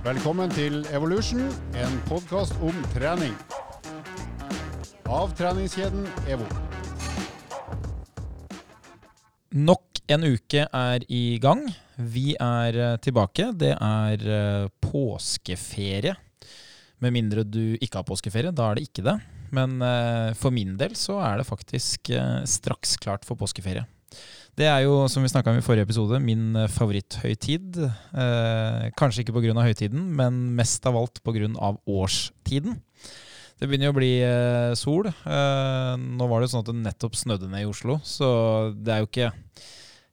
Velkommen til Evolution, en podkast om trening. Av treningskjeden EVO. Nok en uke er i gang. Vi er eh, tilbake. Det er eh, påskeferie. Med mindre du ikke har påskeferie, da er det ikke det. Men eh, for min del så er det faktisk straks klart for påskeferie. Det er jo, som vi snakka om i forrige episode, min eh, favoritthøytid. Eh, kanskje ikke pga. høytiden, men mest av alt pga. årstiden. Det begynner jo å bli eh, sol. Eh, nå var det sånn at det nettopp snødde ned i Oslo, så det er jo ikke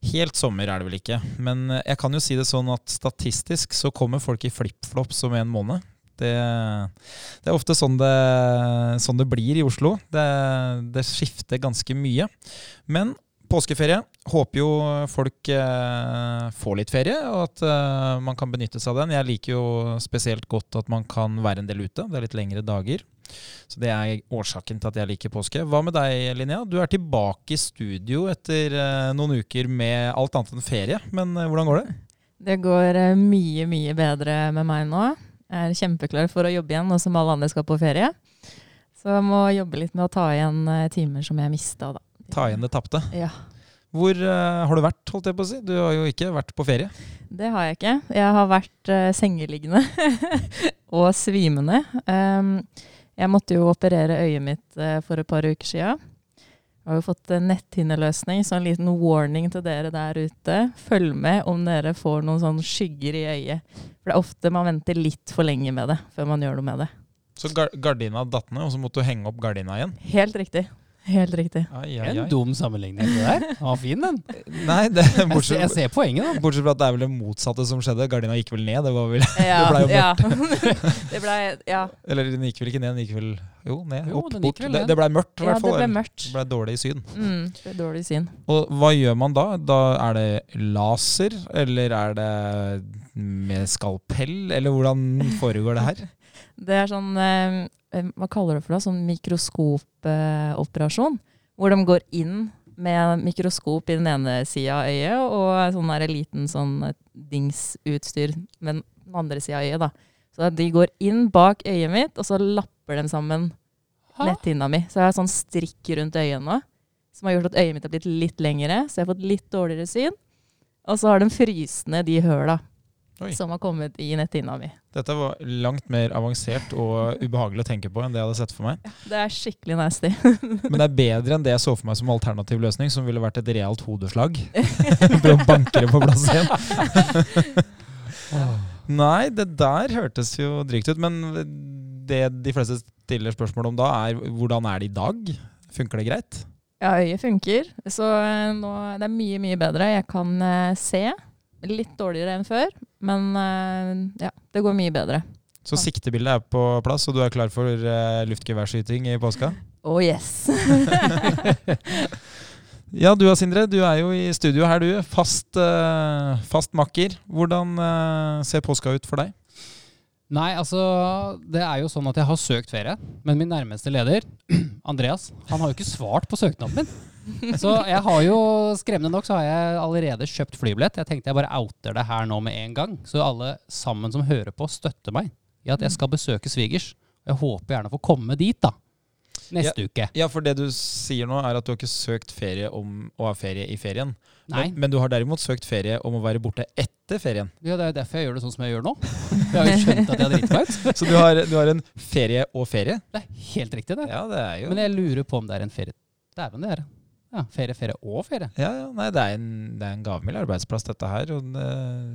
Helt sommer er det vel ikke. Men eh, jeg kan jo si det sånn at statistisk så kommer folk i flipflops om en måned. Det, det er ofte sånn det, sånn det blir i Oslo. Det, det skifter ganske mye. Men påskeferie. Håper jo folk eh, får litt ferie, og at eh, man kan benytte seg av den. Jeg liker jo spesielt godt at man kan være en del ute. Det er litt lengre dager. Så det er årsaken til at jeg liker påske. Hva med deg, Linnea? Du er tilbake i studio etter eh, noen uker med alt annet enn ferie. Men eh, hvordan går det? Det går eh, mye, mye bedre med meg nå. Jeg er kjempeklar for å jobbe igjen nå som alle andre skal på ferie. Så jeg må jobbe litt med å ta igjen eh, timer som jeg mista, da. Ta igjen det tapte. Ja, Hvor uh, har du vært, holdt jeg på å si? Du har jo ikke vært på ferie. det har jeg ikke. Jeg har vært uh, sengeliggende og svimende. Um, jeg måtte jo operere øyet mitt uh, for et par uker sia. Jeg har jo fått netthinneløsning, så en liten warning til dere der ute. Følg med om dere får noen sånn skygger i øyet. For det er ofte man venter litt for lenge med det, før man gjør noe med det. Så gardina datt ned, og så måtte du henge opp gardina igjen. Helt riktig. Helt riktig. Ai, ai, En dum sammenligning det der. Den var fin, den. Nei, det, Jeg ser, jeg ser poenget, da. bortsett fra at det er vel det motsatte som skjedde. Gardina gikk vel ned. Det var vel Ja, Det ble jo ja. det ble, ja. Eller den gikk vel ikke ned, den gikk vel Jo, ned. Jo, opp, bort. Det, det ble mørkt, i ja, hvert det ble mørkt. Det ble dårlig syn. Mm, det ble dårlig syn. Og hva gjør man da? Da er det laser, eller er det med skalpell, eller hvordan foregår det her? Det er sånn eh, Hva kaller du det for noe? Sånn mikroskopoperasjon. hvor de går inn med mikroskop i den ene sida av øyet og sånn der liten sånn eh, dingsutstyr med den andre sida av øyet. da. Så de går inn bak øyet mitt, og så lapper de sammen netthinna mi. Så jeg har sånn strikk rundt øyet nå, som har gjort at øyet mitt har blitt litt lengre, så jeg har fått litt dårligere syn. Og så har de fryst ned de høla som har kommet i netthinna mi. Dette var langt mer avansert og ubehagelig å tenke på enn det jeg hadde sett for meg. Det er skikkelig nasty. Men det er bedre enn det jeg så for meg som alternativ løsning, som ville vært et realt hodeslag. For å banke det på plass igjen. Nei, det der hørtes jo drygt ut. Men det de fleste stiller spørsmål om da, er hvordan er det i dag? Funker det greit? Ja, øyet funker, så eh, nå det er mye, mye bedre. Jeg kan eh, se. Litt dårligere enn før, men eh, ja, det går mye bedre. Så siktebildet er på plass, og du er klar for uh, luftgeværskyting i påska? Oh yes! Ja, du da, Sindre. Du er jo i studio her, du. Fast, uh, fast makker. Hvordan uh, ser påska ut for deg? Nei, altså, det er jo sånn at jeg har søkt ferie, men min nærmeste leder, Andreas, han har jo ikke svart på søknaden min. Så jeg har jo, skremmende nok, så har jeg allerede kjøpt flybillett. Jeg tenkte jeg bare outer det her nå med en gang, så alle sammen som hører på, støtter meg i at jeg skal besøke svigers. Jeg håper gjerne å få komme dit, da. Neste uke. Ja, for det du sier nå, er at du har ikke søkt ferie om å ha ferie i ferien. Men, men du har derimot søkt ferie om å være borte etter ferien. ja, det er derfor jeg gjør det sånn som jeg gjør nå. Jeg har jo skjønt at jeg driter meg ut. Så du har, du har en ferie og ferie? Det er helt riktig, det. Ja, det er jo Men jeg lurer på om det er en ferie. Dæven, det er det. Ja, ferie, ferie og ferie. ja, ja, nei, det er en, det er en gavmild arbeidsplass, dette her. Og det,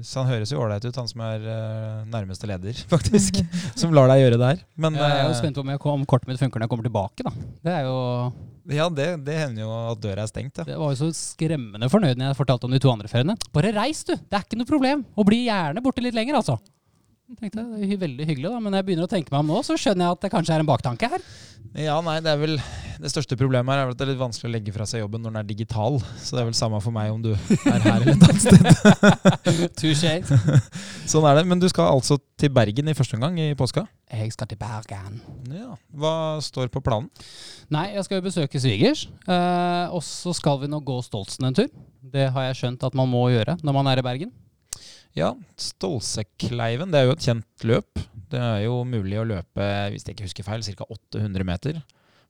så han høres jo ålreit ut, han som er uh, nærmeste leder, faktisk. som lar deg gjøre det her. Men jeg er jo eh, spent på om, jeg, om kortet mitt funker når jeg kommer tilbake, da. Det er jo ja, det, det hender jo at døra er stengt, ja. Det var jo så skremmende fornøyd når jeg fortalte om de to andre feriene. Bare reis, du! Det er ikke noe problem. Og bli gjerne borte litt lenger, altså. Tenkte jeg, det er veldig hyggelig, da. Men når jeg begynner å tenke meg om nå, så skjønner jeg at det kanskje er en baktanke her. Ja, nei, det er vel Det største problemet her er vel at det er litt vanskelig å legge fra seg jobben når den er digital. Så det er vel samme for meg om du er her eller et annet sted. Touché. Sånn er det. Men du skal altså til Bergen i første omgang i påska? Jeg skal til Bergen. Ja. Hva står på planen? Nei, jeg skal jo besøke svigers. Eh, og så skal vi nå gå Stoltsen en tur. Det har jeg skjønt at man må gjøre når man er i Bergen. Ja, Stolsekleiven det er jo et kjent løp. Det er jo mulig å løpe, hvis jeg ikke husker feil, ca. 800 meter.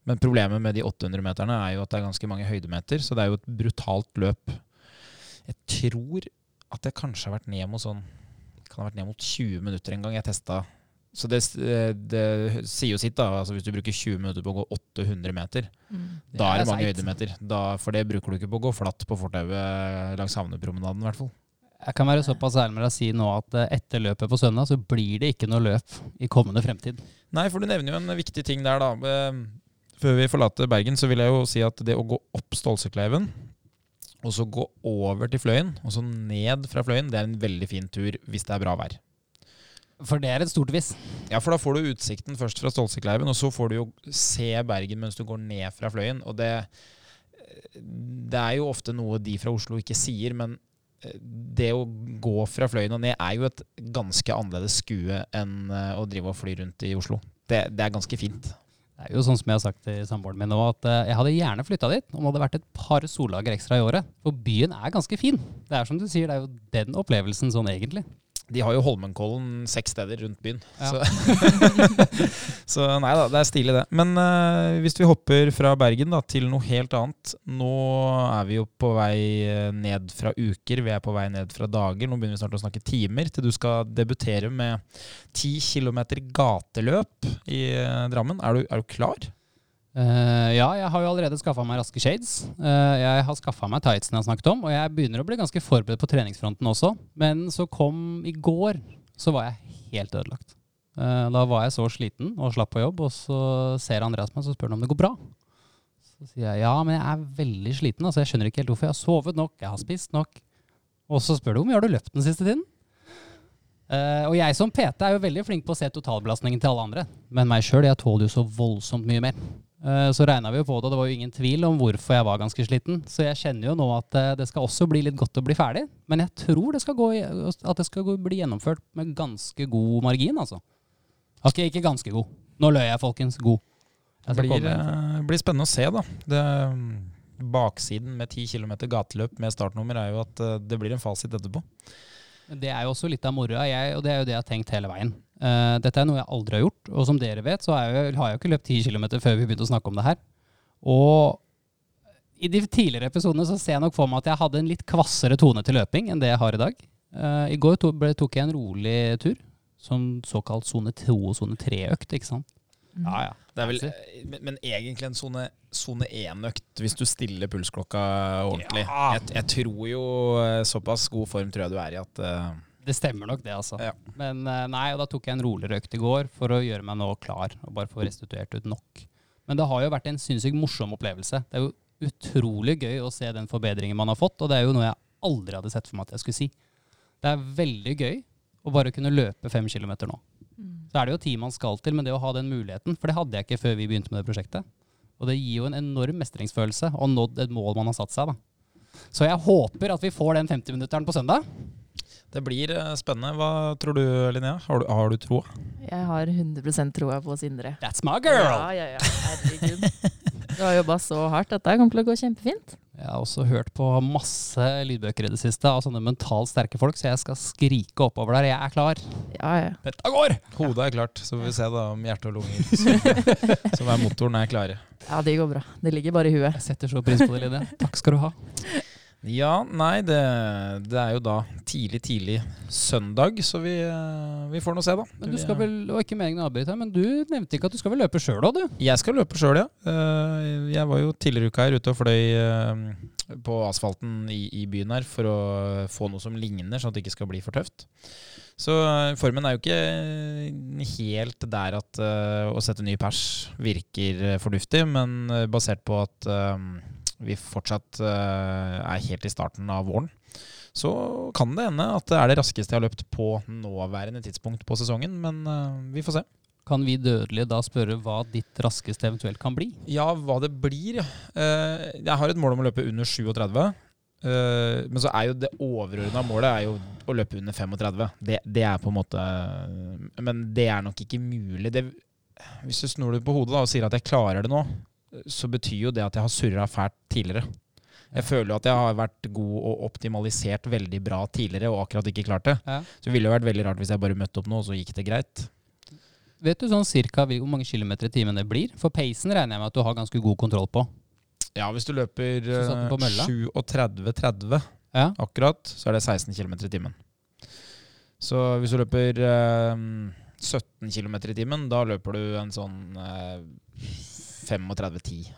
Men problemet med de 800 meterne er jo at det er ganske mange høydemeter, så det er jo et brutalt løp. Jeg tror at jeg kanskje har vært ned mot sånn Kan ha vært ned mot 20 minutter en gang jeg testa. Så det, det sier jo sitt, da. Altså hvis du bruker 20 minutter på å gå 800 meter, Mm. da er det mange høydemeter. Da, for det bruker du ikke på å gå flatt på fortauet langs havnepromenaden, i hvert fall. Jeg kan være såpass ærlig med deg å si nå at eh, etter løpet på søndag, så blir det ikke noe løp i kommende fremtid. Nei, for du nevner jo en viktig ting der, da. Eh, Før vi forlater Bergen, så vil jeg jo si at det å gå opp Stålsekleiven, og så gå over til Fløyen, og så ned fra Fløyen, det er en veldig fin tur hvis det er bra vær. For det er et stort hvis. Ja, for da får du utsikten først fra Stålsekleiven, og så får du jo se Bergen mens du går ned fra Fløyen. Og det, det er jo ofte noe de fra Oslo ikke sier, men eh, det å gå fra Fløyen og ned er jo et ganske annerledes skue enn eh, å drive og fly rundt i Oslo. Det, det er ganske fint. Det er jo sånn som jeg har sagt til samboeren min nå, at eh, jeg hadde gjerne flytta dit om det hadde vært et par soldager ekstra i året. For byen er ganske fin. Det er som du sier, det er jo den opplevelsen sånn egentlig. De har jo Holmenkollen seks steder rundt byen. Ja. Så, så nei da, det er stilig det. Men uh, hvis vi hopper fra Bergen da, til noe helt annet. Nå er vi jo på vei eh, ned fra uker, vi er på vei ned fra dager. Nå begynner vi snart å snakke timer, til du skal debutere med 10 km gateløp i eh, Drammen. Er du, er du klar? Eh, ja, jeg har jo allerede skaffa meg raske shades. Uh, jeg har skaffa meg tightsen jeg har snakket om, og jeg begynner å bli ganske forberedt på treningsfronten også. Men så kom i går, så var jeg helt ødelagt. Uh, da var jeg så sliten og slapp på jobb, og så ser Andreas meg og spør han om det går bra. Så sier jeg ja, men jeg er veldig sliten. Altså, jeg skjønner ikke helt hvorfor. Jeg har sovet nok, jeg har spist nok. Og så spør du om har du løpt den siste tiden? Uh, og jeg som PT er jo veldig flink på å se totalbelastningen til alle andre. Men meg sjøl, jeg tåler jo så voldsomt mye mer. Eh, Så regna vi jo på det, og det var jo ingen tvil om hvorfor jeg var ganske sliten. Så jeg kjenner jo nå at eh, det skal også bli litt godt å bli ferdig. Men jeg tror det skal gå, at det skal bli gjennomført med ganske god margin, altså. Ok, ikke ganske god. Nå løy jeg, folkens. God. Jeg Det blir, eh, blir spennende å se, da. Det, mm, baksiden med 10 km gateløp med startnummer er jo at det blir en fasit etterpå. Det er jo også litt av moroa, og det er jo det jeg har tenkt hele veien. Eh, dette er noe jeg aldri har gjort, og som dere vet, så er jeg, har jeg jo ikke løpt 10 km før vi begynte å snakke om det her. Og i de tidligere episodene så ser jeg nok for meg at jeg hadde en litt kvassere tone til løping enn det jeg har i dag. Uh, I går to, ble, tok jeg en rolig tur, som såkalt sone 2 og sone 3-økt, ikke sant? Ja, ja. Det er vel, men, men egentlig en sone, sone 1-økt, hvis du stiller pulsklokka ordentlig. Ja. Jeg, jeg tror jo eh, såpass god form tror jeg du er i at eh, Det stemmer nok det, altså. Ja. Men eh, nei, og da tok jeg en roligere økt i går for å gjøre meg nå klar og bare få restituert ut nok. Men det har jo vært en sinnssykt morsom opplevelse. Det er jo utrolig gøy å se den forbedringen man har fått, og det er jo noe jeg aldri hadde sett for meg at jeg skulle si. Det er veldig gøy å bare kunne løpe fem kilometer nå. Så er det jo tid man skal til, men det å ha den muligheten, for det hadde jeg ikke før vi begynte med det prosjektet. Og det gir jo en enorm mestringsfølelse og nådd et mål man har satt seg, da. Så jeg håper at vi får den 50-minutteren på søndag. Det blir eh, spennende. Hva tror du, Linnea? Har du, har du troa? Jeg har 100% troa på Sindre. That's my girl! Ja, ja, ja. Herregud. Du har jobba så hardt. Dette kommer til å gå kjempefint. Jeg har også hørt på masse lydbøker i det siste av sånne mentalt sterke folk, så jeg skal skrike oppover der. Jeg er klar. Ja, ja. Dette går! Hodet er klart, så får vi se da om hjerte og lunger, som, som er motoren, er klare. Ja, det går bra. Det ligger bare i huet. Jeg setter så pris på det, Linnea. Takk skal du ha. Ja, nei, det, det er jo da tidlig, tidlig søndag, så vi, eh, vi får nå se, da. Men du skal vel, og ikke meningen å avbryte, men du nevnte ikke at du skal vel løpe sjøl òg, du? Jeg skal løpe sjøl, ja. Eh, Jeg var jo tidligere uka her ute og fløy eh, på asfalten i, i byen her for å få noe som ligner, sånn at det ikke skal bli for tøft. Så formen er jo ikke helt der at å sette ny pers virker fornuftig, men basert på at vi fortsatt eh, er helt i starten av våren, så kan det hende at det er det raskeste jeg har løpt på nåværende tidspunkt på sesongen, men eh, vi får se. Kan vi dødelige da spørre hva ditt raskeste eventuelt kan bli? Ja, hva det blir, ja. Eh, jeg har et mål om å løpe under 37. eh, men så er jo det overordna målet er jo å løpe under 35. Det, det er på en måte Men det er nok ikke mulig. Det, hvis du snur det på hodet da, og sier at jeg klarer det nå, så betyr jo det at jeg har surra fælt tidligere. Jeg føler jo at jeg har vært god og optimalisert veldig bra tidligere, og akkurat ikke klart det. Ja. Så det ville jo vært veldig rart hvis jeg bare møtte opp nå, og så gikk det greit. Vet du sånn cirka hvor mange kilometer i timen det blir? For peisen regner jeg med at du har ganske god kontroll på. Ja, hvis du løper Så satt du på mølla? 37-30 Ja. akkurat, så er det 16 km i timen. Så hvis du løper eh, 17 km i timen, da løper du en sånn eh, 35-10.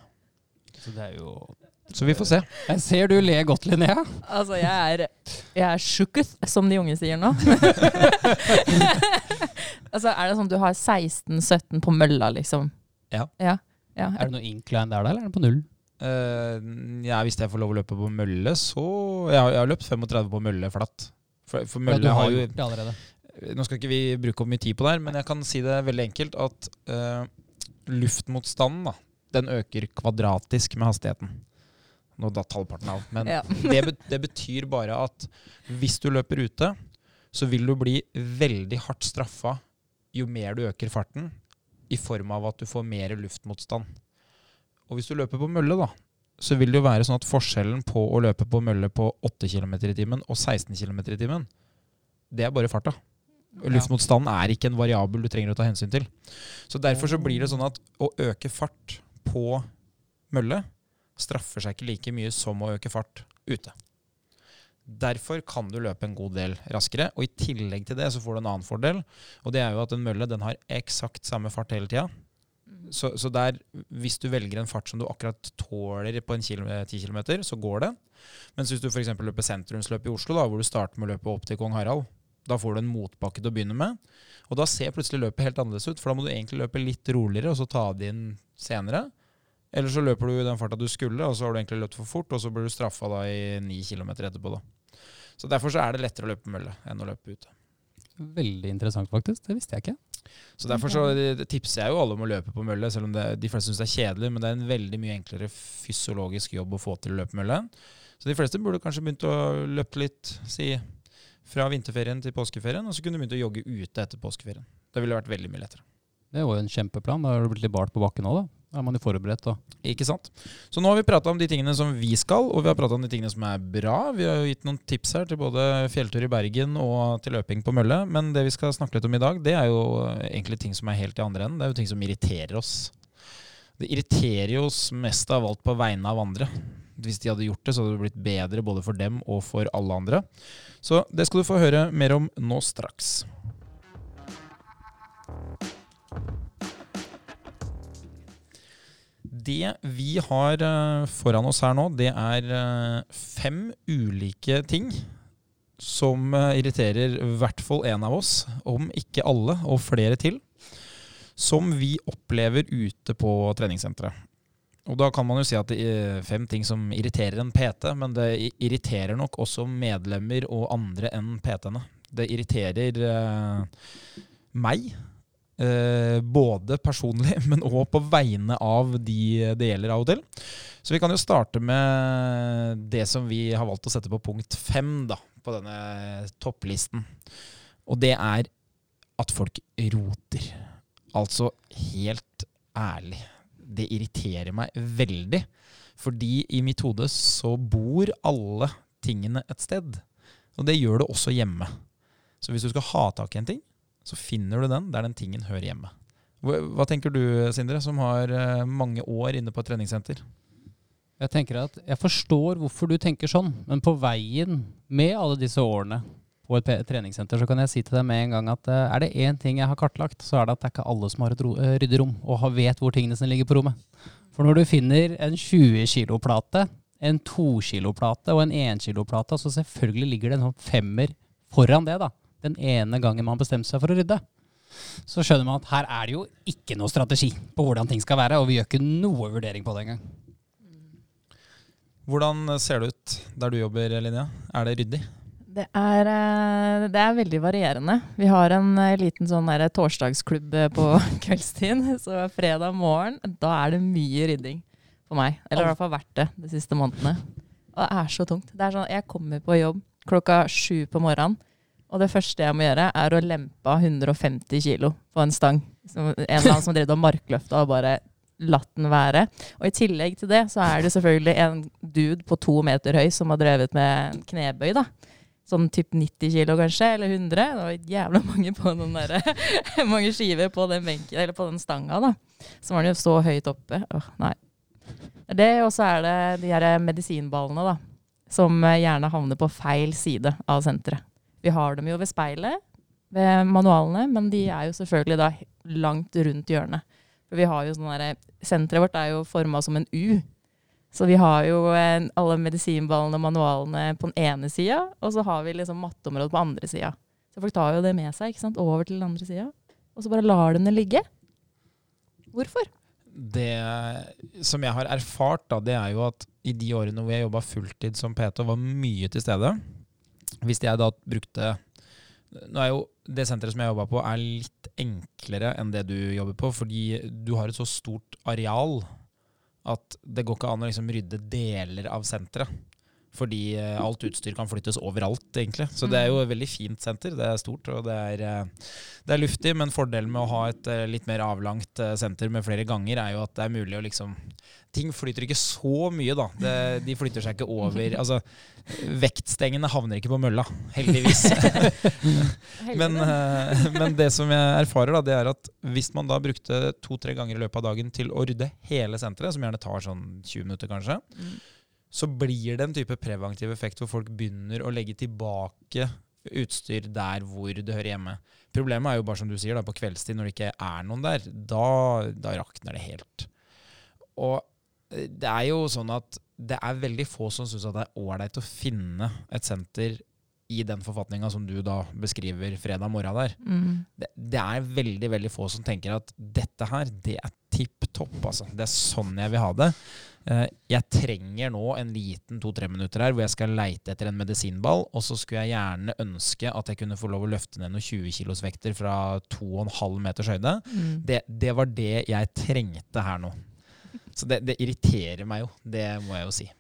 Så det er jo Så vi får se. Jeg ser du ler godt, Linnea. Altså, jeg er, jeg er sjukket, som de unge sier nå. altså, er det sånn at du har 16-17 på mølla, liksom? Ja. ja. ja. Er det noe incline der, da, eller er det på null? Uh, ja, hvis jeg får lov å løpe på mølle, så Jeg har, jeg har løpt 35 på mølle flatt. For, for Ja, mølle du har har jo. Nå skal ikke vi bruke opp mye tid på det her, men jeg kan si det veldig enkelt at eh, luftmotstanden da, den øker kvadratisk med hastigheten. Nå datt halvparten av. Men Ja. det, det betyr bare at hvis du løper ute, så vil du bli veldig hardt straffa jo mer du øker farten, i form av at du får mer luftmotstand. Og hvis du løper på mølle, da, så vil det jo være sånn at forskjellen på å løpe på mølle på 8 km i timen og 16 km i timen, det er bare farta. Luftmotstanden er ikke en variabel du trenger å ta hensyn til. Så Derfor så blir det sånn at å øke fart på mølle straffer seg ikke like mye som å øke fart ute. Derfor kan du løpe en god del raskere, og i tillegg til det så får du en annen fordel. Og det er jo at en mølle den har eksakt samme fart hele tida. Så, så der, hvis du velger en fart som du akkurat tåler på en kilo, 10 km, så går det. Mens hvis du f.eks. løper sentrumsløp i Oslo, da, hvor du starter med å løpe opp til Kong Harald, da får du en motbakke til å begynne med. Og da ser plutselig løpet helt annerledes ut, for da må du egentlig løpe litt roligere og så ta det inn senere. Eller så løper du i den farta du skulle, og så har du egentlig løpt for fort, og så blir du straffa da i ni kilometer etterpå. da. Så derfor så er det lettere å løpe mølle enn å løpe ute. Veldig interessant, faktisk. Det visste jeg ikke. Så derfor så eh, tipser jeg jo alle om å løpe på mølle, selv om det, de fleste syns det er kjedelig, men det er en veldig mye enklere fysiologisk jobb å få til å løpe mølle. Så de fleste burde kanskje begynt å løpe litt, si fra vinterferien til påskeferien, og så kunne du begynt å jogge ute etter påskeferien. Det ville vært veldig mye lettere. Det var jo en kjempeplan. Da har du blitt litt bart på bakken òg, da. Da er man jo forberedt. da. Ikke sant? Så nå har vi prata om de tingene som vi skal, og vi har prata om de tingene som er bra. Vi har jo gitt noen tips her til både fjelltur i Bergen og til løping på mølle. Men det vi skal snakke litt om i dag, det er jo egentlig ting som er helt i andre enden. Det er jo ting som irriterer oss. Det irriterer jo oss mest av alt på vegne av andre. Hvis de hadde gjort det, så hadde det blitt bedre både for dem og for alle andre. Så det skal du få høre mer om nå straks. Det vi har eh, foran oss her nå, det er eh, fem ulike ting som eh, irriterer i hvert fall én av oss, om ikke alle, og flere til, som vi opplever ute på treningssenteret. Og da kan man jo si at det er fem ting som irriterer en PT, men det irriterer nok også medlemmer og andre enn PT-ene. Det irriterer eh, meg, eh, både personlig, men òg på vegne av de det gjelder av og til. Så vi kan jo starte med det som vi har valgt å sette på punkt fem da, på denne topplisten. Og det er at folk roter. Altså helt ærlig. Det irriterer meg veldig. Fordi i mitt hode så bor alle tingene et sted. Og det gjør det også hjemme. Så hvis du skal ha tak i en ting, så finner du den der den tingen hører hjemme. Hva, tenker du, Sindre, som har eh, mange år inne på et treningssenter? Jeg tenker at jeg forstår hvorfor du tenker sånn, men på veien med alle disse årene på et treningssenter, så kan jeg si til deg med en gang at eh, er det én ting jeg har kartlagt, så er det at det er ikke alle som har et eh, ryddig rom og vet hvor tingene sine ligger på rommet. For når du finner en 20 kilo-plate, en 2 kilo-plate og en 1 kilo-plate, så selvfølgelig ligger det en sånn femmer foran det, da. Den ene gangen man bestemte seg for å rydde. Så skjønner man at her er det jo ikke noe strategi på hvordan ting skal være, og vi gjør ikke noe vurdering på det engang. Hvordan ser det ut der du jobber, Linnea? Er det ryddig? Det er, eh, det er veldig varierende. Vi har en eh, liten sånn torsdagsklubb eh, på kveldstid, så fredag morgen, da er det mye rydding for meg. Eller i hvert fall vært det de siste månedene. Og det er så tungt. Det er sånn, jeg kommer på jobb klokka sju på morgenen, og det første jeg må gjøre, er å lempe av 150 kilo på en stang. Som, en eller annen som drev og markløfta og bare latt den være. Og i tillegg til det så er det selvfølgelig en dude på to meter høy som har drevet med knebøy, da. Sånn typ 90 kilo kanskje, eller 100. Det var jævla mange på den der, mange skiver på den benken, eller på den stanga, da. Så var den jo så høyt oppe. Åh, nei. Det og så er det de her medisinballene, da. Som gjerne havner på feil side av senteret. Vi har dem jo ved speilet, ved manualene, men de er jo selvfølgelig da langt rundt hjørnet. For vi har jo sånn derre Senteret vårt er jo forma som en U. Så vi har jo eh, alle medisinballene og manualene på den ene sida, og så har vi liksom matteområdet på andre sida. Så folk tar jo det med seg ikke sant, over til den andre sida, og så bare lar de ligge. Hvorfor? Det som jeg har erfart, da, det er jo at i de årene hvor jeg jobba fulltid som PT og var mye til stede Hvis jeg da brukte Nå er jo det senteret som jeg jobba på, er litt enklere enn det du jobber på, fordi du har et så stort areal at det går ikke an å liksom rydde deler av senteret. Fordi eh, alt utstyr kan flyttes overalt, egentlig. Så det er jo et veldig fint senter. Det er stort og det er, eh, det er luftig, men fordelen med å ha et eh, litt mer avlangt senter med flere ganger, er jo at det er mulig å liksom Ting flyter ikke så mye, da. Det, de flytter seg ikke over Altså, vektstengene havner ikke på mølla, heldigvis. men, men det som jeg erfarer, da, det er at hvis man da brukte to-tre ganger i løpet av dagen til å rydde hele senteret, som gjerne tar sånn 20 minutter kanskje, Mm. Så blir det en type preventiv effekt hvor folk begynner å legge tilbake utstyr der hvor det hører hjemme. Problemet er jo bare som du sier, da, på kveldstid når det ikke er noen der, da, da rakner det helt. Og eh, det er jo sånn at det er veldig få som syns det er ålreit å finne et senter i den forfatninga som du da beskriver fredag morgen der. Mm. Det, det er veldig veldig få som tenker at dette her, det er tipp topp. Altså. Det er sånn jeg vil ha det. Eh, jeg trenger nå en liten to-tre minutter her hvor jeg skal leite etter en medisinball, og så skulle jeg gjerne ønske at jeg kunne få lov å løfte ned noen 20 kilos vekter fra 2,5 meters høyde. Mm. Det, det var det jeg trengte her nå. Så det, det irriterer meg jo, det må jeg jo si.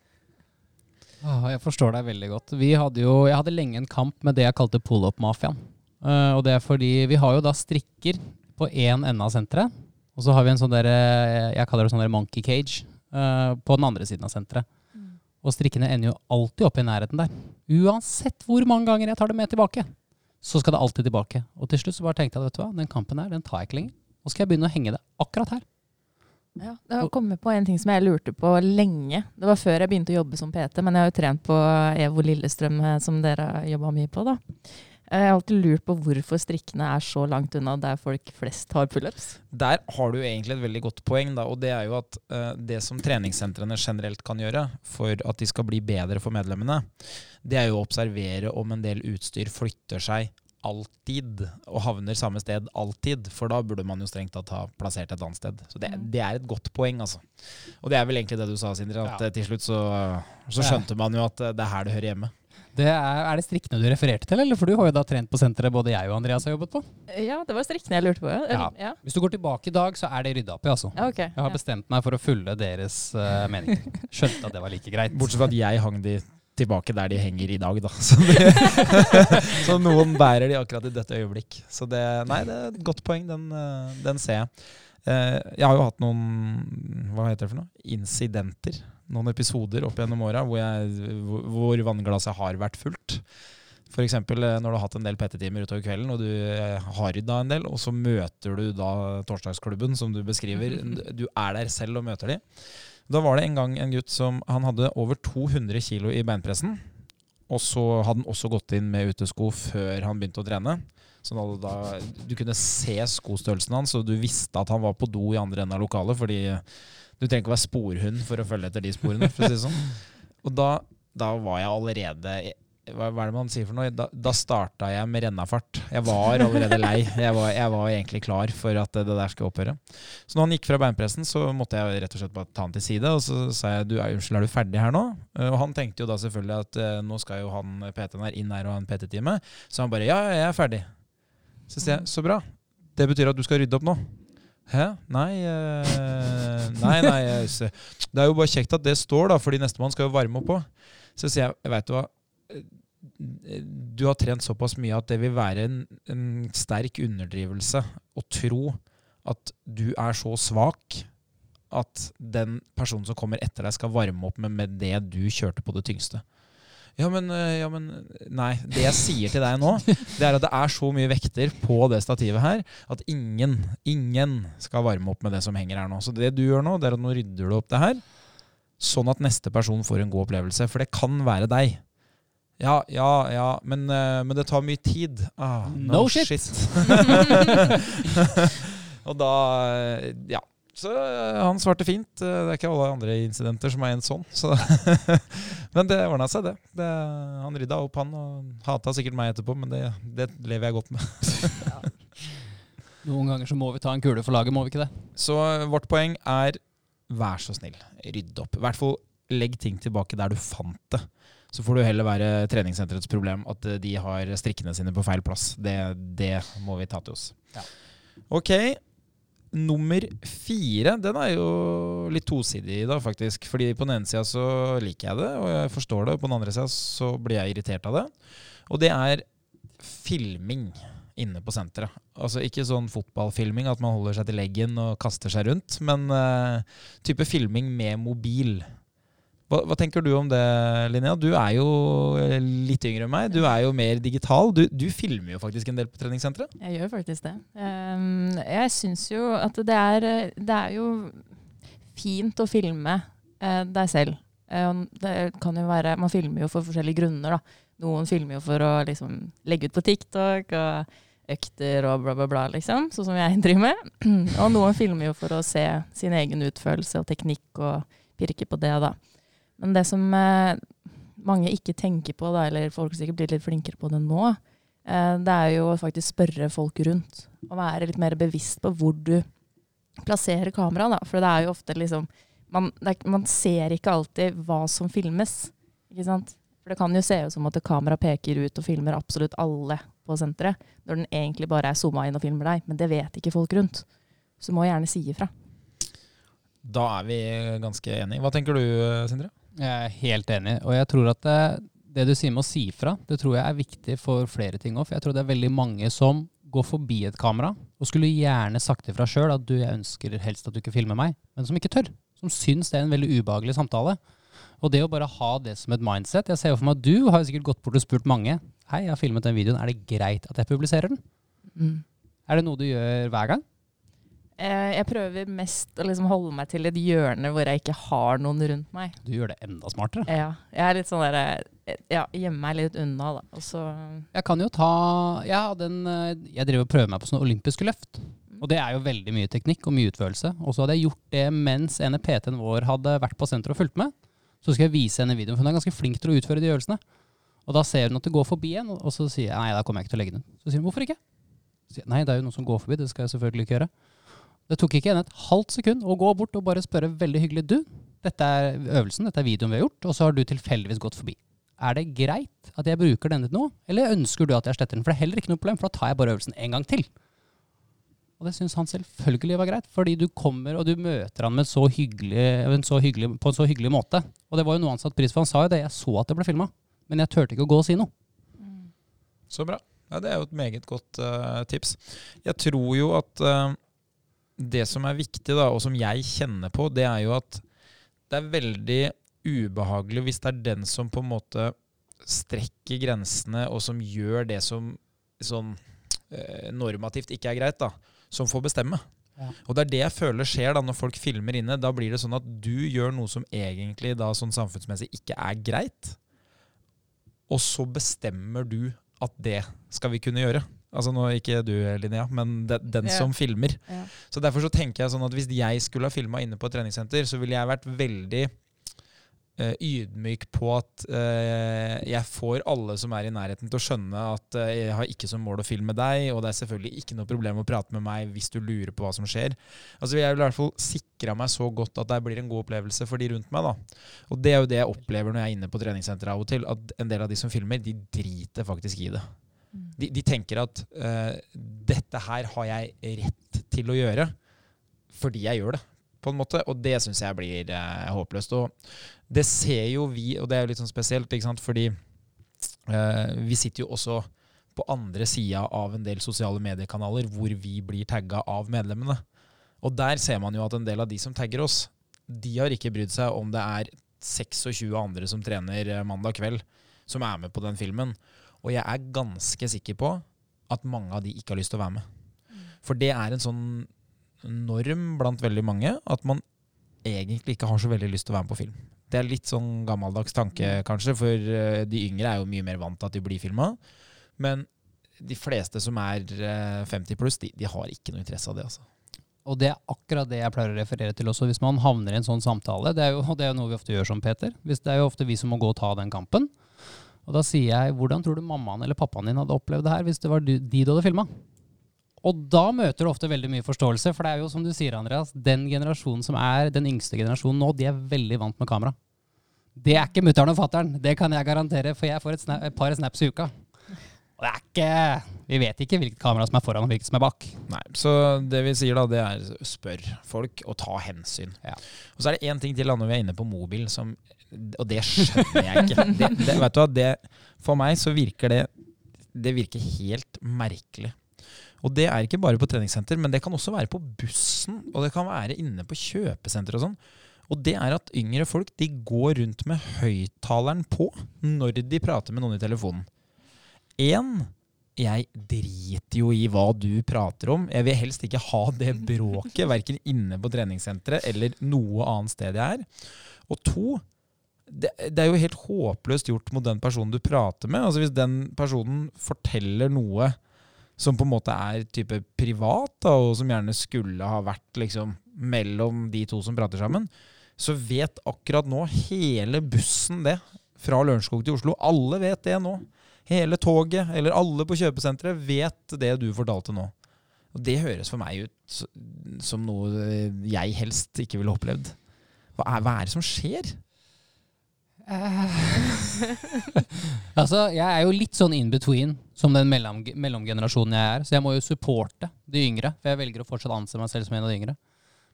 Ah, jeg forstår deg veldig godt. Vi hadde jo, jeg hadde lenge en kamp med det jeg kalte pull-up-mafiaen. Eh, og det er fordi vi har jo da strikker på én ende av senteret. Og så har vi en sånn der, eh, jeg kaller det sånn der monkey cage eh, på den andre siden av senteret. Og strikkene ender jo alltid opp i nærheten der. Uansett hvor mange ganger jeg tar det med tilbake, så skal det alltid tilbake. Og til slutt så bare tenkte jeg vet du hva, den kampen her, den tar jeg ikke lenger. Nå skal jeg begynne å henge det akkurat her. Ja, det har kommet på en ting som jeg lurte på lenge. Det var før jeg begynte å jobbe som PT, men jeg har jo trent på EVO Lillestrøm, eh, som dere har jobba mye på. da. Jeg har alltid lurt på hvorfor strikkene er så langt unna der folk flest har pullups. Der har du egentlig et veldig godt poeng, da, og det er jo at uh, det som treningssentrene generelt kan gjøre for at de skal bli bedre for medlemmene, det er jo å observere om en del utstyr flytter seg alltid og havner samme sted alltid, for da burde man jo strengt tatt ha plassert et annet sted. Så det, Mm. det er et godt poeng, altså. Og det er vel egentlig det du sa, Sindre, at Ja. eh, til slutt så, så skjønte man jo at eh, det er her det hører hjemme. Det er, er det strikkene du refererte til, eller? For du har jo da trent på senteret både jeg og Andreas har jobbet på. Ja, det var strikkene jeg lurte på. Ja. Ja. ja. Hvis du går tilbake i dag, så er det rydda opp i, altså. ja ok. Jeg har Ja. bestemt meg for å følge deres uh, mening. Skjønte at det var like greit. Bortsett fra at jeg hang de tilbake der de henger i dag, da. Så, det, så noen bærer de akkurat i dette øyeblikk. Så det, nei, det er et godt poeng. Den, eh, den ser jeg. Eh, Jeg har jo hatt noen hva heter det for noe? incidenter. Noen episoder opp gjennom åra hvor, jeg- hvor- vannglasset har vært fullt. F.eks. når du har hatt en del PT-timer utover kvelden, og du eh, har rydda en del, og så møter du da torsdagsklubben, som du beskriver. Du er der selv og møter de. Da var det en gang en gutt som han hadde over 200 kilo i beinpressen. Og så hadde han også gått inn med utesko før han begynte å trene. Så at da, du kunne se skostørrelsen hans, og du visste at han var på do i andre enden av lokalet. Fordi du trenger ikke å være sporhund for å følge etter de sporene. for å si sånn. Og da, da var jeg allerede hva, hva er det man sier for noe? Da, da starta jeg med rennafart. Jeg var allerede lei. Jeg var, jeg var egentlig klar for at det, det der skulle opphøre. Så når han gikk fra beinpressen, så måtte jeg rett og slett bare ta han til side. Og så sa jeg du, unnskyld, er du ferdig her nå? Og han tenkte jo da selvfølgelig at eh, nå skal jo han PT-en her inn her og ha en PT-time. Så han bare ja, jeg er ferdig. Så sier jeg så bra. Det betyr at du skal rydde opp nå. Hæ? Nei eh, Nei, nei. jeg Det er jo bare kjekt at det står, da, fordi nestemann skal jo varme opp òg. Så sier jeg, veit du hva. Du har trent såpass mye at det vil være en, en sterk underdrivelse å tro at du er så svak at den personen som kommer etter deg, skal varme opp med, med det du kjørte på det tyngste. Ja men, eh, ja, men Nei. Det jeg sier til deg nå, det er at det er så mye vekter på det stativet her at ingen, ingen skal varme opp med det som henger her nå. Så det du gjør nå, det er at nå rydder du opp det her, sånn at neste person får en god opplevelse. For det kan være deg. Ja, ja, ja, men, eh, men det tar mye tid. Ah, No shit. Og da eh, Ja. Så eh, han svarte fint. Eh, Det er ikke alle andre incidenter som er en sånn. Så men det ordna seg, det. det. Han rydda opp, han. Og hata sikkert meg etterpå, men det, det lever jeg godt med. Noen ganger så må vi ta en kule for laget, må vi ikke det? Så vårt poeng er vær så snill, rydd opp. I hvert fall legg ting tilbake der du fant det. Så får det heller være treningssenterets problem at eh, de har strikkene sine på feil plass. Det, det må vi ta til oss. Ja. Ok. Nummer fire, den er jo litt tosidig da, faktisk. Fordi på den ene sida så liker jeg det, og jeg forstår det. Og på den andre sida så blir jeg irritert av det. Og det er filming inne på senteret. Altså ikke sånn fotballfilming, at man holder seg til leggen og kaster seg rundt, men uh, type filming med mobil. Hva, hva tenker du om det, Linnea? Du er jo eh, litt yngre enn meg. Du er jo mer digital. Du, du filmer jo faktisk en del på treningssenteret. Jeg gjør faktisk det. Um, jeg syns jo at det er, det er jo fint å filme uh, deg selv. Uh, det kan jo være, man filmer jo for forskjellige grunner. Da. Noen filmer jo for å liksom, legge ut på TikTok og økter og bla, bla, bla, liksom. Sånn som jeg driver med. Og noen filmer jo for å se sin egen utførelse og teknikk og pirke på det, da. Men det som eh, mange ikke tenker på, da, eller folk sikkert blir litt flinkere på det nå, eh, det er jo å faktisk spørre folk rundt. Og være litt mer bevisst på hvor du plasserer kameraet. For det er jo ofte liksom man, er, man ser ikke alltid hva som filmes. ikke sant? For det kan jo se ut som at kamera peker ut og filmer absolutt alle på senteret, når den egentlig bare er zooma inn og filmer deg. Men det vet ikke folk rundt. Så må gjerne si ifra. Da er vi ganske enige. Hva tenker du, Sindre? Jeg er helt enig, og jeg tror at det, det du sier med å si fra, det tror jeg er viktig for flere ting òg. For jeg tror det er veldig mange som går forbi et kamera og skulle gjerne sagt ifra sjøl at du, jeg ønsker helst at du ikke filmer meg, men som ikke tør. Som syns det er en veldig ubehagelig samtale. Og det å bare ha det som et mindset Jeg ser jo for meg at du har sikkert gått bort og spurt mange Hei, jeg har filmet den videoen, er det greit at jeg publiserer den? Mm. Er det noe du gjør hver gang? Eh, jeg prøver mest å liksom holde meg til et hjørne hvor jeg ikke har noen rundt meg. Du gjør det enda smartere. Ja, jeg er litt sånn der, eh, ja, gjemmer meg litt unna, da. Og så Jeg kan jo ta Jeg hadde en eh, Jeg driver og prøver meg på sånne olympiske løft. Og det er jo veldig mye teknikk og mye utførelse. Og så hadde jeg gjort det mens ene PT-en vår hadde vært på senteret og fulgt med. Så skal jeg vise henne videoen, for hun er ganske flink til å utføre de øvelsene. Og da ser hun at det går forbi en, og så sier jeg nei, da kommer jeg ikke til å legge den ut. Så sier hun hvorfor ikke? Så sier jeg, nei, det er jo noen som går forbi, det skal jeg selvfølgelig ikke gjøre. Det tok ikke henne et halvt sekund å gå bort og bare spørre veldig hyggelig du, dette er øvelsen, dette er videoen vi har gjort, og så har du tilfeldigvis gått forbi. Er det greit at jeg bruker denne noe, eller ønsker du at jeg sletter den? For det er heller ikke noe problem, for da tar jeg bare øvelsen en gang til. Og det syns han selvfølgelig var greit, fordi du kommer og du møter han så hyggelig, en så hyggelig, på en så hyggelig måte. Og det var jo noe han satte pris på. Han sa jo det, jeg så at det ble filma, men jeg turte ikke å gå og si noe. Så bra. Ja, det er jo et meget godt uh, tips. Jeg tror jo at eh, det som er viktig, da, og som jeg kjenner på, det er jo at det er veldig ubehagelig hvis det er den som på en måte strekker grensene, og som gjør det som sånn eh, normativt ikke er greit, da, som får bestemme. Ja. Og det er det jeg føler skjer da når folk filmer inne. Da blir det sånn at du gjør noe som egentlig da sånn samfunnsmessig ikke er greit, og så bestemmer du at det skal vi kunne gjøre. Altså nå Ikke du, Linnea, men de, den Ja. som filmer. Ja. Så Derfor så tenker jeg sånn at hvis jeg skulle ha filma inne på et treningssenter, så ville jeg vært veldig uh, ydmyk på at uh, jeg får alle som er i nærheten til å skjønne at uh, jeg har ikke som mål å filme deg, og det er selvfølgelig ikke noe problem å prate med meg hvis du lurer på hva som skjer. Altså Jeg vil i hvert fall sikra meg så godt at det blir en god opplevelse for de rundt meg. da. Og det er jo det jeg opplever når jeg er inne på treningssenteret av og til, at en del av de som filmer, de driter faktisk i det. De, de tenker at uh, dette her har jeg rett til å gjøre fordi jeg gjør det, på en måte. Og det syns jeg blir uh, håpløst. Og det ser jo vi, og det er jo litt sånn spesielt, ikke sant? fordi uh, vi sitter jo også på andre sida av en del sosiale mediekanaler hvor vi blir tagga av medlemmene. Og der ser man jo at en del av de som tagger oss, de har ikke brydd seg om det er 26 andre som trener mandag kveld, som er med på den filmen. Og jeg er ganske sikker på at mange av de ikke har lyst til å være med. For det er en sånn norm blant veldig mange at man egentlig ikke har så veldig lyst til å være med på film. Det er litt sånn gammeldags tanke, kanskje, for eh, de yngre er jo mye mer vant til at de blir filma. Men de fleste som er eh, 50 pluss, de, de har ikke noe interesse av det. altså. Og det er akkurat det jeg pleier å referere til også, hvis man havner i en sånn samtale. Det er jo, det er jo noe vi ofte gjør som Peter. Hvis det er jo ofte vi som må gå og ta den kampen. Og da sier jeg, hvordan tror du mammaen eller pappaen din hadde opplevd det her hvis det var de de du hadde filma? Og da møter du ofte veldig mye forståelse, for det er jo som du sier, Andreas, den generasjonen som er den yngste generasjonen nå, de er veldig vant med kamera. Det er ikke mutter'n og fatter'n, det kan jeg garantere, for jeg får et, snap, et par snaps i uka. Og det er ikke Vi vet ikke hvilket kamera som er foran og hvilket som er bak. Nei, Så det vi sier da, det er spør folk og ta hensyn. Ja. Og så er det én ting til da når vi er inne på mobil, som, og det skjønner jeg ikke. Det, det, vet du hva, det, for meg så virker det Det virker helt merkelig. Og det er ikke bare på treningssenter, men det kan også være på bussen, og det kan være inne på kjøpesenter og sånn. Og det er at yngre folk de går rundt med høyttaleren på når de prater med noen i telefonen. Én, jeg driter jo i hva du prater om. Jeg vil helst ikke ha det bråket, verken inne på treningssenteret eller noe annet sted jeg er. Og to, det, det er jo helt håpløst gjort mot den personen du prater med. Altså Hvis den personen forteller noe som på en måte er type privat, da, og som gjerne skulle ha vært liksom mellom de to som prater sammen, så vet akkurat nå hele bussen det. Fra Lørenskog til Oslo. Alle vet det nå. Hele toget, eller alle på kjøpesenteret, vet det du fortalte nå. Og det høres for meg ut som noe jeg helst ikke ville opplevd. Hva er, hva er det som skjer? Altså, Jeg er jo litt sånn in between som den mellom, mellomgenerasjonen jeg er. Så jeg må jo supporte de yngre, for jeg velger å fortsatt anse meg selv som en av de yngre.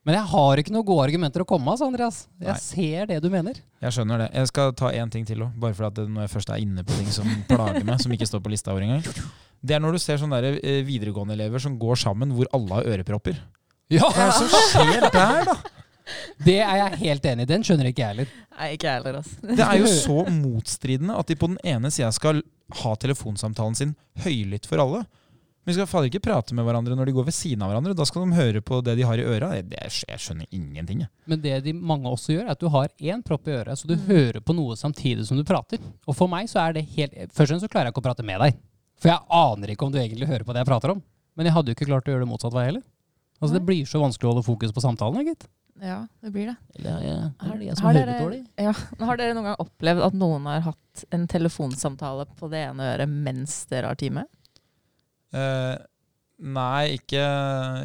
Men jeg har ikke noen gode argumenter å komme med, altså, Andreas. Jeg Nei. ser det du mener. Jeg skjønner det. Jeg skal ta én ting til òg, bare at når jeg først er inne på ting som plager meg, som ikke står på lista vår engang. Det er når du ser sånne der, eh, videregående-elever som går sammen hvor alle har ørepropper. Ja, Hva er det som skjer der, da? Det er jeg helt enig i. Den skjønner ikke jeg heller. Nei, ikke jeg heller, altså. Det er jo så motstridende at de på den ene sida skal ha telefonsamtalen sin høylytt for alle. Men de skal fader ikke prate med hverandre når de går ved siden av hverandre. Da skal de høre på det de har i øra. Jeg skjønner ingenting, jeg. Men det de mange også gjør, er at du har én propp i øret, så du hører på noe samtidig som du prater. Og for meg så er det helt Først og fremst så klarer jeg ikke å prate med deg. For jeg aner ikke om du egentlig hører på det jeg prater om. Men jeg hadde jo ikke klart å gjøre det motsatt vei heller. Altså Det blir så vanskelig å holde fokus på samtalen, gitt. Ja, det blir det. Eller er det jeg Har dere, ja, har dere noen gang opplevd at noen har hatt en telefonsamtale på det ene øret mens dere har time? Eh, nei, ikke,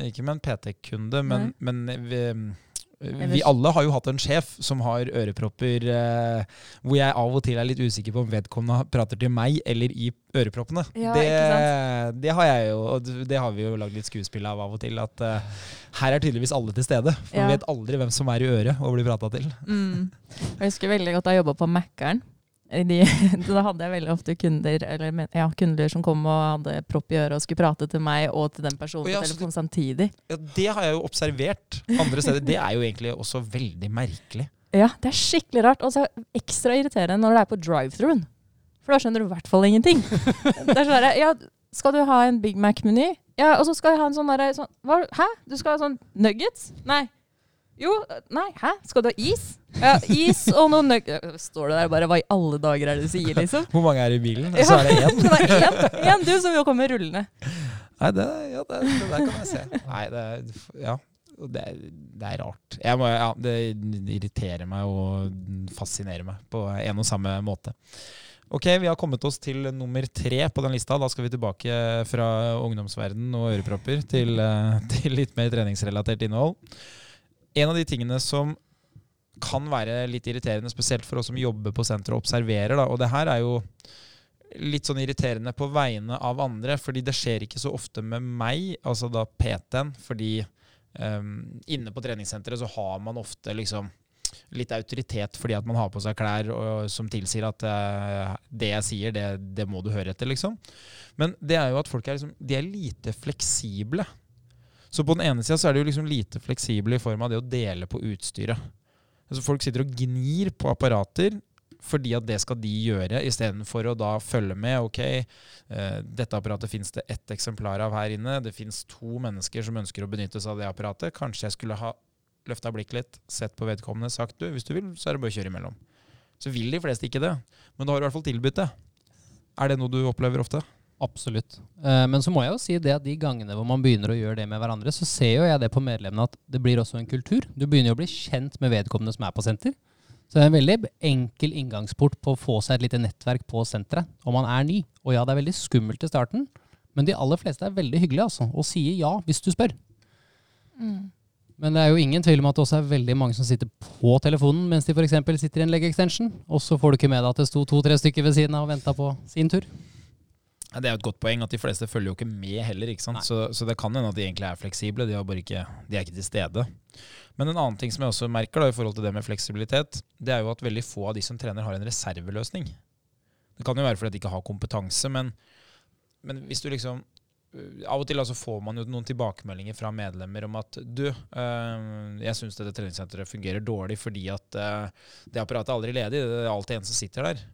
ikke med en PT-kunde, men, men vi, vi alle har jo hatt en sjef som har ørepropper, eh, hvor jeg av og til er litt usikker på om vedkommende prater til meg eller i øreproppene. Ja, det, det har jeg jo, og det har vi jo lagd litt skuespill av av og til. At eh, her er tydeligvis alle til stede. For Ja. vi vet aldri hvem som er i øret og blir prata til. Mm. Jeg husker veldig godt da jeg jobba på Mækkern. De, da hadde jeg veldig ofte kunder, eller, ja, kunder som kom og hadde propp i øret og skulle prate til meg og til den personen ja, på så samtidig. Ja, det har jeg jo observert andre steder. Det er jo egentlig også veldig merkelig. Ja, det er skikkelig rart. Og så ekstra irriterende når det er på drive-through-en. For da skjønner du i hvert fall ingenting. Det er sånn Ja, skal du ha en Big Mac-meny? Ja, og så skal jeg ha en sånn derre sånn, Hæ? Du skal ha sånn nuggets? Nei. Jo, nei, hæ? Skal du ha is? Ja, is og noen nøkler Står det der bare Hva i alle dager er det du sier, liksom? Hvor mange er i bilen? Ja. Så er det én. Det er én, én du som jo kommer rullende. Nei, det, ja, det, det der kan jeg se. Nei, det, ja, det, det er rart. Jeg må, ja, det irriterer meg og fascinerer meg på en og samme måte. Ok, vi har kommet oss til nummer tre på den lista. Da skal vi tilbake fra ungdomsverden og ørepropper til, eh, til litt mer treningsrelatert innhold. En av de tingene som kan være litt irriterende, spesielt for oss som jobber på senteret og observerer, da, og det her er jo litt sånn irriterende på vegne av andre, fordi det skjer ikke så ofte med meg, altså da PT-en, fordi um, inne på treningssenteret så har man ofte liksom litt autoritet fordi at man har på seg klær og, som tilsier at uh, det jeg sier, det, det må du høre etter, liksom. Men det er jo at folk er, liksom, de er lite fleksible. Så på den ene sida så er det jo liksom lite fleksibel i form av det å dele på utstyret. Altså Folk sitter og gnir på apparater fordi at det skal de gjøre, istedenfor å da følge med. Ok, eh, dette apparatet fins det ett eksemplar av her inne. Det fins to mennesker som ønsker å benytte seg av det apparatet. Kanskje jeg skulle ha løfta blikket litt, sett på vedkommende, sagt du, hvis du vil, så er det bare å kjøre imellom. Så vil de fleste ikke det, men da har du i hvert fall tilbudt det. Er det noe du opplever ofte? Absolutt. Eh, Men så må jeg jo si det at de gangene hvor man begynner å gjøre det med hverandre, så ser jo jeg det på medlemmene at det blir også en kultur. Du begynner jo å bli kjent med vedkommende som er på senter. Så det er en veldig enkel inngangsport på å få seg et lite nettverk på senteret om man er ny. Og ja, det er veldig skummelt i starten, men de aller fleste er veldig hyggelige altså, og sier ja hvis du spør. Mm. Men det er jo ingen tvil om at det også er veldig mange som sitter på telefonen mens de f.eks. sitter i en leg-extension, og så får du ikke med deg at det sto to-tre stykker ved siden av og venta på sin tur. Ja, Det er jo et godt poeng at de fleste følger jo ikke med heller. ikke sant? Så, så det kan hende at de egentlig er fleksible, de, har bare ikke, de er ikke til stede. Men en annen ting som jeg også merker da, i forhold til det med fleksibilitet, det er jo at veldig få av de som trener, har en reserveløsning. Det kan jo være fordi de ikke har kompetanse, men, men hvis du liksom øh, Av og til altså får man jo noen tilbakemeldinger fra medlemmer om at du, øh, jeg syns dette treningssenteret fungerer dårlig fordi at øh, det apparatet er aldri ledig, det er alltid en som sitter der.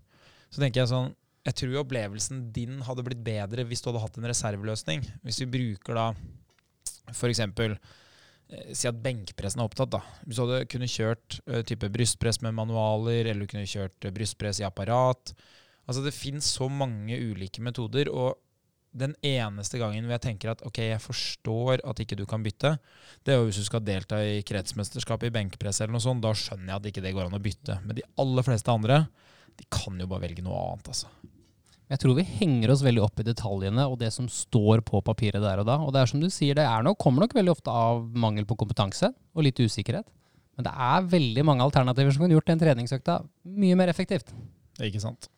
Så tenker jeg sånn jeg tror opplevelsen din hadde blitt bedre hvis du hadde hatt en reserveløsning. Hvis vi bruker da f.eks. Eh, si at benkpressen er opptatt. da. Hvis du hadde kunne kjørt eh, type brystpress med manualer, eller du kunne kjørt eh, brystpress i apparat. Altså Det fins så mange ulike metoder. og den eneste gangen hvor jeg tenker at ok, jeg forstår at ikke du kan bytte, det er jo hvis du skal delta i kretsmesterskapet i benkpress eller noe sånt. Da skjønner jeg at ikke det går an å bytte. Men de aller fleste andre de kan jo bare velge noe annet. altså. Jeg tror vi henger oss veldig opp i detaljene og det som står på papiret der og da. Og det er som du sier, det er nok, kommer nok veldig ofte av mangel på kompetanse og litt usikkerhet. Men det er veldig mange alternativer som kunne gjort den treningsøkta mye mer effektivt. Ikke sant.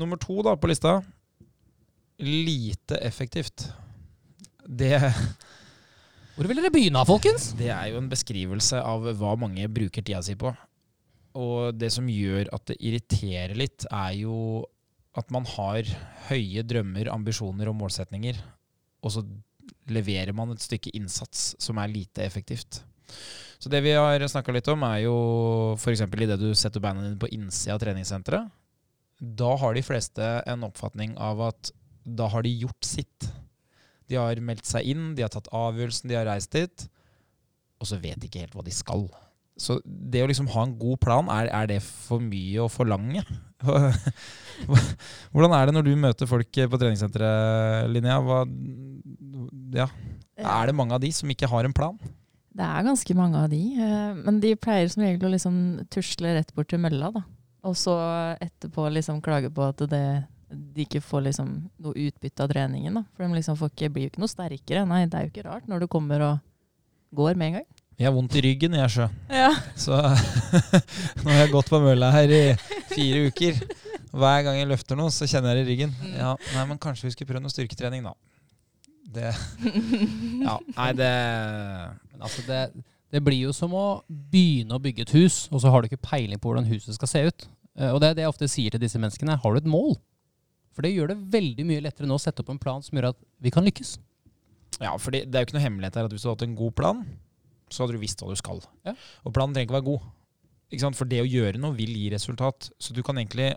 Nummer to da på lista. Lite effektivt. Det, Hvor vil dere begynne, folkens? det er jo en beskrivelse av hva mange bruker tida si på. Og det som gjør at det irriterer litt, er jo at man har høye drømmer, ambisjoner og målsetninger, og så leverer man et stykke innsats som er lite effektivt. Så det vi har snakka litt om, er jo f.eks. idet du setter beina dine på innsida av treningssenteret. Da har de fleste en oppfatning av at da har de gjort sitt. De har meldt seg inn, de har tatt avgjørelsen, de har reist dit, og så vet de ikke helt hva de skal. Så det å liksom ha en god plan, er, er det for mye å forlange? Hvordan er det når du møter folk på treningssenteret, Linnea? Hva, ja. Er det mange av de som ikke har en plan? Det er ganske mange av de, eh, men de pleier som regel å liksom tusle rett bort til mølla, da. Og så etterpå liksom klage på at det, de ikke får liksom noe utbytte av treningen. da. For de liksom ikke, blir jo ikke noe sterkere. Nei, det er jo ikke rart når du kommer og går med en gang. Jeg har vondt i ryggen, jeg, sjø. Ja. Så nå har jeg gått på mølla her i fire uker. Hver gang jeg løfter noe, så kjenner jeg det i ryggen. Ja, nei, men kanskje vi skulle prøve noe styrketrening, da. Det Ja, nei, det Men altså det, det blir jo som å begynne å bygge et hus, og så har du ikke peiling på hvordan huset skal se ut. Eh, Og det er det jeg ofte sier til disse menneskene. Har du et mål? For det gjør det veldig mye lettere nå å sette opp en plan som gjør at vi kan lykkes. Ja, for det er jo ikke noe hemmelighet her at hvis du har hatt en god plan, så hadde du visst hva du skal. Ja. Og planen trenger ikke være god. Ikke? For det å gjøre noe vil gi resultat. Så du kan egentlig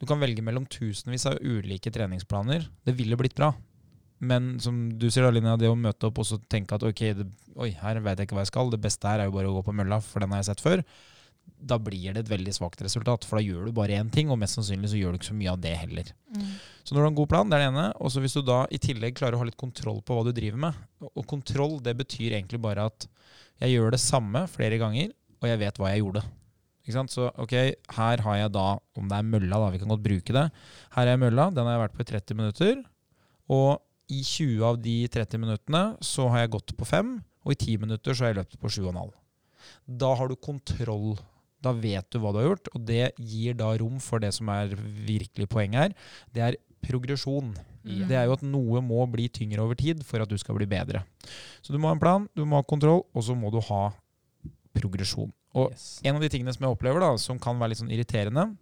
du kan velge mellom tusenvis av ulike treningsplaner. Det ville blitt bra. Men som du sier, da, Linja, det å møte opp og så tenke at ok, det, oi, her vet jeg ikke hva jeg skal. Det beste her er jo bare å gå på mølla, for den har jeg sett før. Da blir det et veldig svakt resultat, for da gjør du bare én ting, og mest sannsynlig så gjør du ikke så mye av det heller. Så når du har en god plan, det er det ene. Og så hvis du da i tillegg klarer å ha litt kontroll på hva du driver med. Og- Og kontroll, det betyr egentlig bare at jeg gjør det samme flere ganger, og jeg vet hva jeg gjorde. Så ok, her har jeg da, om det er mølla, da, vi kan godt bruke det. Her er mølla, den har jeg vært på i 30 minutter. Og i 20 av de 30 minuttene så har jeg gått på 5, og i 10 minutter så har jeg løpt på 7,5. Da har du kontroll. Da vet du hva du har gjort, og det gir da rom for det som er virkelig poenget her. Det er progresjon. Mm. Det er jo at noe må bli tyngre over tid for at du skal bli bedre. Så du må ha en plan, du må ha kontroll, og så må du ha progresjon. Og Yes. en av de tingene som jeg opplever da, som kan være litt sånn irriterende,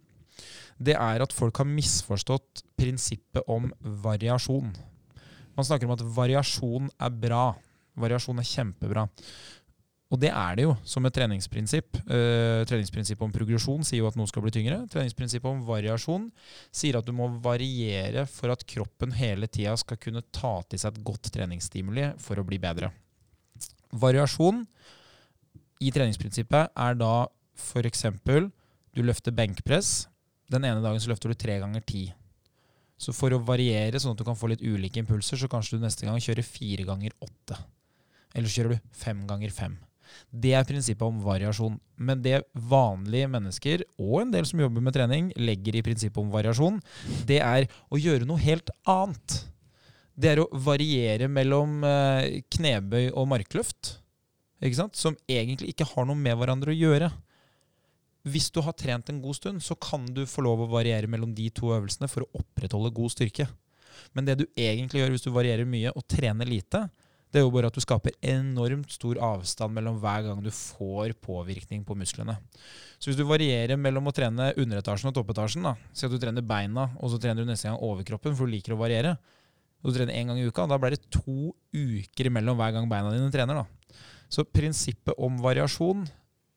det er at folk har misforstått prinsippet om variasjon. Man snakker om at variasjon er bra. Variasjon er kjempebra. Og det er det jo som et treningsprinsipp. Eh, treningsprinsippet om progresjon sier jo at noe skal bli tyngre. Treningsprinsippet om variasjon sier at du må variere for at kroppen hele tida skal kunne ta til seg et godt treningsstimuli for å bli bedre. Variasjon i treningsprinsippet er da f.eks. du løfter benkpress. Den ene dagen så løfter du tre ganger ti. Så for å variere, sånn at du kan få litt ulike impulser, så kanskje du neste gang kjører fire ganger åtte. Eller så kjører du fem ganger fem. Det er prinsippet om variasjon. Men det vanlige mennesker, og en del som jobber med trening, legger i prinsippet om variasjon, det er å gjøre noe helt annet. Det er å variere mellom eh, knebøy og markløft, som egentlig ikke har noe med hverandre å gjøre. Hvis du har trent en god stund, så kan du få lov å variere mellom de to øvelsene for å opprettholde god styrke. Men det du egentlig gjør hvis du varierer mye og trener lite, det er jo bare at du skaper enormt stor avstand mellom hver gang du får påvirkning på musklene. Så hvis du varierer mellom å trene underetasjen og toppetasjen, da, si at du trener beina, og så trener du neste gang overkroppen, for du liker å variere, og du trener én gang i uka, da blir det to uker imellom hver gang beina dine trener. da. Så prinsippet om variasjon,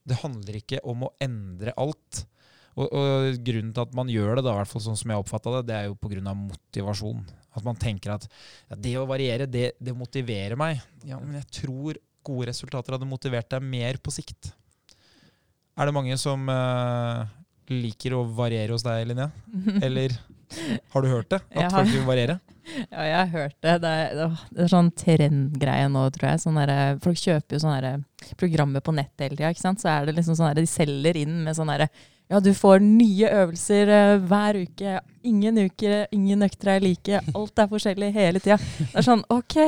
det handler ikke om å endre alt. Og, og grunnen til at man gjør det, da, i hvert fall sånn som jeg oppfatta det, det er jo pga. motivasjon. At man tenker at ja, det å variere, det, det, motiverer meg. Ja, men jeg tror gode resultater hadde motivert deg mer på sikt. Er det mange som uh, liker å variere hos deg, Linnea? Eller har du hørt det? At har, folk vil variere? Ja, jeg har hørt det. Det er, det er sånn trendgreie nå, tror jeg. Sånn der, folk kjøper jo sånne programmer på nett hele tida. Så er det liksom sånn de selger inn med sånn derre ja, du får nye øvelser uh, hver uke. Ingen uker, ingen økter er like. Alt er forskjellig hele tida. Det er sånn OK,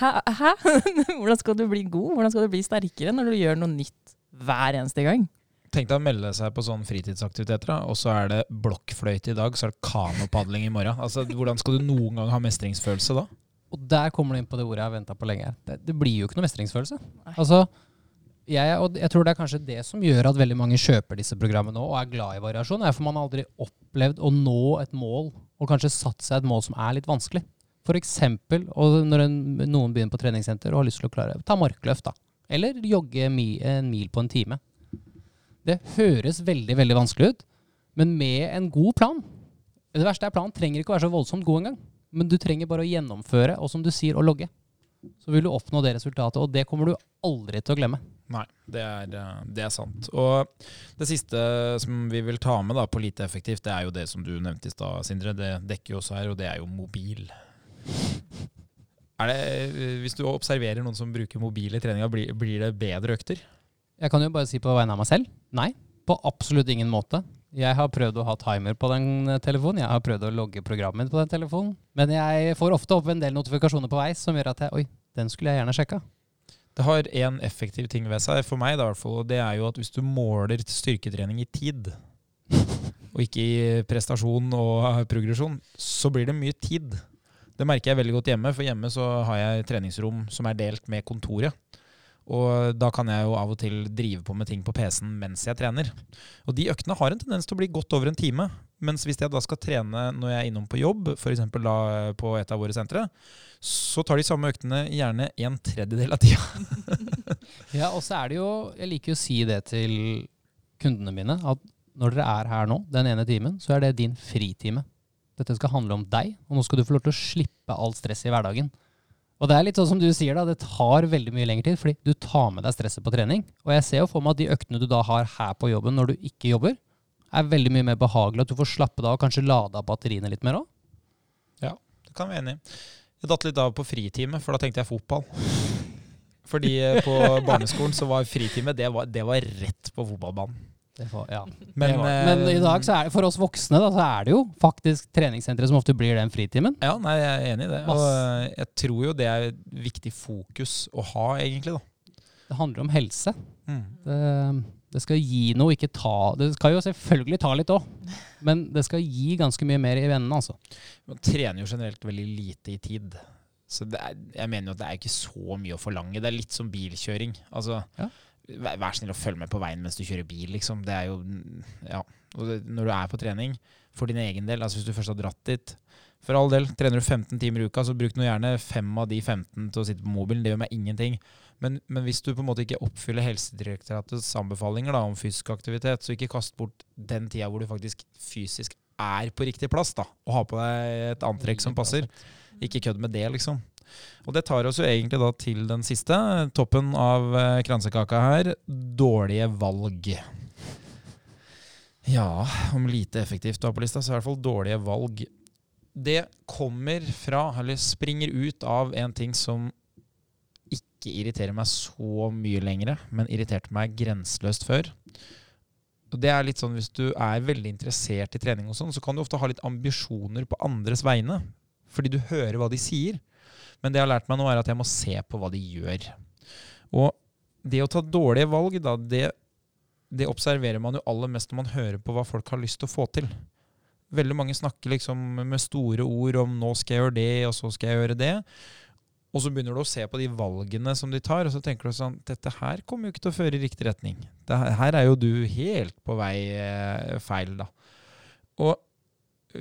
hæ? hæ? Hvordan skal du bli god? Hvordan skal du bli sterkere når du gjør noe nytt hver eneste gang? Tenk deg å melde seg på sånne fritidsaktiviteter, da, og så er det blokkfløyte i dag, så er det kanopadling i morgen. Altså, Hvordan skal du noen gang ha mestringsfølelse da? Og der kommer du inn på det ordet jeg har venta på lenge. Det, det, blir jo ikke noe mestringsfølelse. Altså, jeg, og jeg tror det er kanskje det som gjør at veldig mange kjøper disse programmene nå og er glad i variasjon. er for man har aldri opplevd å nå et mål, og kanskje satt seg et mål som er litt vanskelig. For eksempel når en, noen begynner på treningssenter og har lyst til å klare ta markløft. da. Eller jogge mi, en mil på en time. Det høres veldig veldig vanskelig ut, men med en god plan Det verste er planen trenger ikke å være så voldsomt god engang. Men du trenger bare å gjennomføre, og som du sier, å logge. Så vil du oppnå det resultatet, og det kommer du aldri til å glemme. Nei, det er, eh, det er, sant. Og det siste som vi vil ta med da, på lite effektivt, det er jo det som du nevnte i stad, Sindre. Det dekker jo også her, og det er jo mobil. Er det, eh, hvis du observerer noen som bruker mobil i treninga, blir, det bedre økter? Jeg kan jo bare si på vegne av meg selv nei. På absolutt ingen måte. Jeg har prøvd å ha timer på den eh, telefonen, jeg har prøvd å logge programmet på den telefonen. Men jeg får ofte opp en del notifikasjoner på vei som gjør at jeg Oi, den skulle jeg gjerne sjekka. Det har én effektiv ting ved seg, for meg i hvert fall, og det er jo at hvis du måler styrketrening i tid, og ikke i prestasjon og progresjon, så blir det mye tid. Det merker jeg veldig godt hjemme, for hjemme så har jeg treningsrom som er delt med kontoret. Og da kan jeg jo av og til drive på med ting på PC-en mens jeg trener. Og de øktene har en tendens til å bli godt over en time. Mens hvis jeg da skal trene når jeg er innom på jobb, f.eks. da på et av våre sentre, så tar de samme øktene gjerne en tredjedel av tida. ja, og så er det jo Jeg liker jo å si det til kundene mine, at når dere er her nå, den ene timen, så er det din fritime. Dette skal handle om deg, og nå skal du få lov til å slippe alt stress i hverdagen. Og det er litt sånn som du sier, da, det tar veldig mye lengre tid, fordi du tar med deg stresset på trening. Og jeg ser jo for meg at de øktene du da har her på jobben når du ikke jobber, er veldig mye mer behagelig. At du får slappe av og kanskje lade av batteriene litt mer òg. Ja, det kan vi være enig i. Jeg datt litt av på fritime, for da tenkte jeg fotball. Fordi eh, på barneskolen så var fritime det var, det var rett på fotballbanen. Var, ja. men, men, i dag, så er det, for oss voksne, da, så er det jo faktisk treningssenteret som ofte blir den fritimen. Ja, nei, jeg er enig i det. Og eh, jeg tror jo det er et viktig fokus å ha, egentlig. da. Det handler om helse. Mm. Det, det, skal gi noe, ikke ta Det skal jo selvfølgelig ta litt òg, men det skal gi ganske mye mer i vennene, altså. Man trener jo generelt veldig lite i tid. Så er, jeg mener jo at det er ikke så mye å forlange. Det er litt som bilkjøring. Altså, ja. Vær snill å følge med på veien mens du kjører bil, liksom. Det er jo Ja. Og når du er på trening, for din egen del. Altså hvis du først har dratt dit. For all del, trener du 15 timer i uka, så bruk nå gjerne fem av de 15 til å sitte på mobilen. Det gjør meg ingenting. Men, men hvis du på en måte ikke oppfyller Helsedirektoratets anbefalinger da, om fysisk aktivitet, så ikke kast bort den tida hvor du faktisk fysisk er på riktig plass, da, og ha på deg et antrekk som passer. Ikke kødd med det, liksom. Og det tar oss jo egentlig da til den siste, toppen av eh, kransekaka her. Dårlige valg. Ja, om lite effektivt du har på lista, så er det i hvert fall dårlige valg. Det kommer fra, eller springer ut av, en ting som ikke irriterer meg så mye lenger, men irriterte meg grenseløst før. Og det er litt sånn Hvis du er veldig interessert i trening, og sånn, så kan du ofte ha litt ambisjoner på andres vegne. Fordi du hører hva de sier. Men det jeg har lært meg nå, er at jeg må se på hva de gjør. Og det å ta dårlige valg, da, det, det observerer man jo aller mest når man hører på hva folk har lyst til å få til. Veldig mange snakker liksom med store ord om 'nå skal jeg gjøre det', og 'så skal jeg gjøre det'. Og så begynner du å se på de valgene som de tar, og så tenker du sånn Dette her kommer jo ikke til å føre i riktig retning. Dette her, er jo du helt på vei eh, feil, da. Og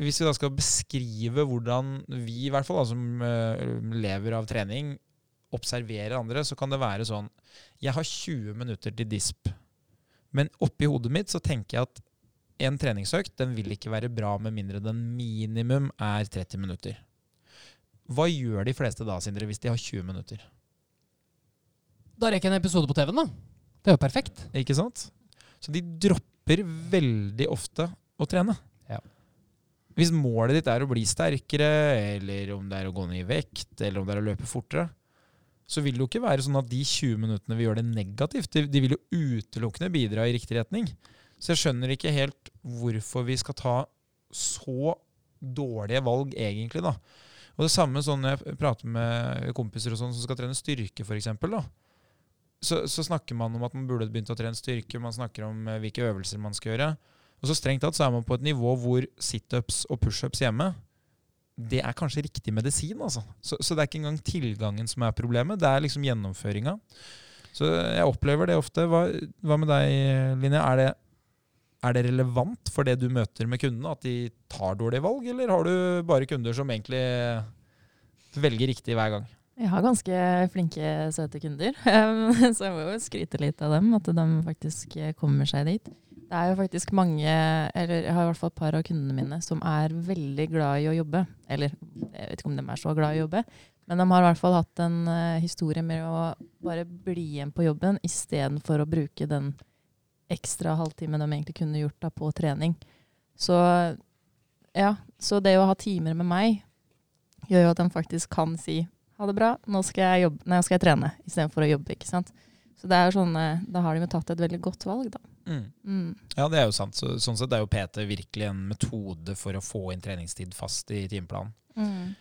hvis vi da skal beskrive hvordan vi, i hvert fall da, som eh, lever av trening, observerer andre, så kan det være sånn Jeg har 20 minutter til disp. Men oppi hodet mitt så tenker jeg at en treningsøkt den vil ikke være bra med mindre den minimum er 30 minutter. Hva gjør de fleste da, Sindre, hvis de har 20 minutter? Da rekker jeg en episode på TV-en, da. Det er jo perfekt. Ikke sant? Så de dropper veldig ofte å trene. Hvis målet ditt er å bli sterkere, eller om det er å gå ned i vekt, eller om det er å løpe fortere, så vil det jo ikke være sånn at de 20 minuttene vi gjør det negativt. De vil jo utelukkende bidra i riktig retning. Så jeg skjønner ikke helt hvorfor vi skal ta så dårlige valg, egentlig, da. Og det samme sånn når jeg prater med kompiser og sånn som skal trene styrke, f.eks. Så, så snakker man om at man burde begynt å trene styrke, man snakker om eh, hvilke øvelser man skal gjøre. Og så strengt tatt så er man på et nivå hvor situps og pushups hjemme det er kanskje riktig medisin. altså. Så, så, det er ikke engang tilgangen som er problemet, det er liksom gjennomføringa. Så jeg opplever det ofte. Hva, hva med deg, Linje? Er det, er det relevant for det du møter med kundene, at de tar dårlige valg, eller har du bare kunder som egentlig velger riktig hver gang? Jeg har ganske flinke, søte kunder, så jeg må jo skryte litt av dem. At de faktisk kommer seg dit. Det er jo faktisk mange, eller jeg har i hvert fall et par av kundene mine, som er veldig glad i å jobbe. Eller jeg vet ikke om de er så glad i å jobbe, men de har i hvert fall hatt en uh, historie med å bare bli igjen på jobben istedenfor å bruke den ekstra halvtimen de egentlig kunne gjort da, på trening. Så ja, så det å ha timer med meg gjør jo at de faktisk kan si ha det bra, nå skal jeg, jobbe, nei, skal jeg trene istedenfor å jobbe. ikke sant? Så det er sånn, da har de jo tatt et veldig godt valg, da. Mm. Mm. Ja, det er jo sant. Så, sånn sett er jo PT virkelig en metode for å få inn treningstid fast i timeplanen. Mm.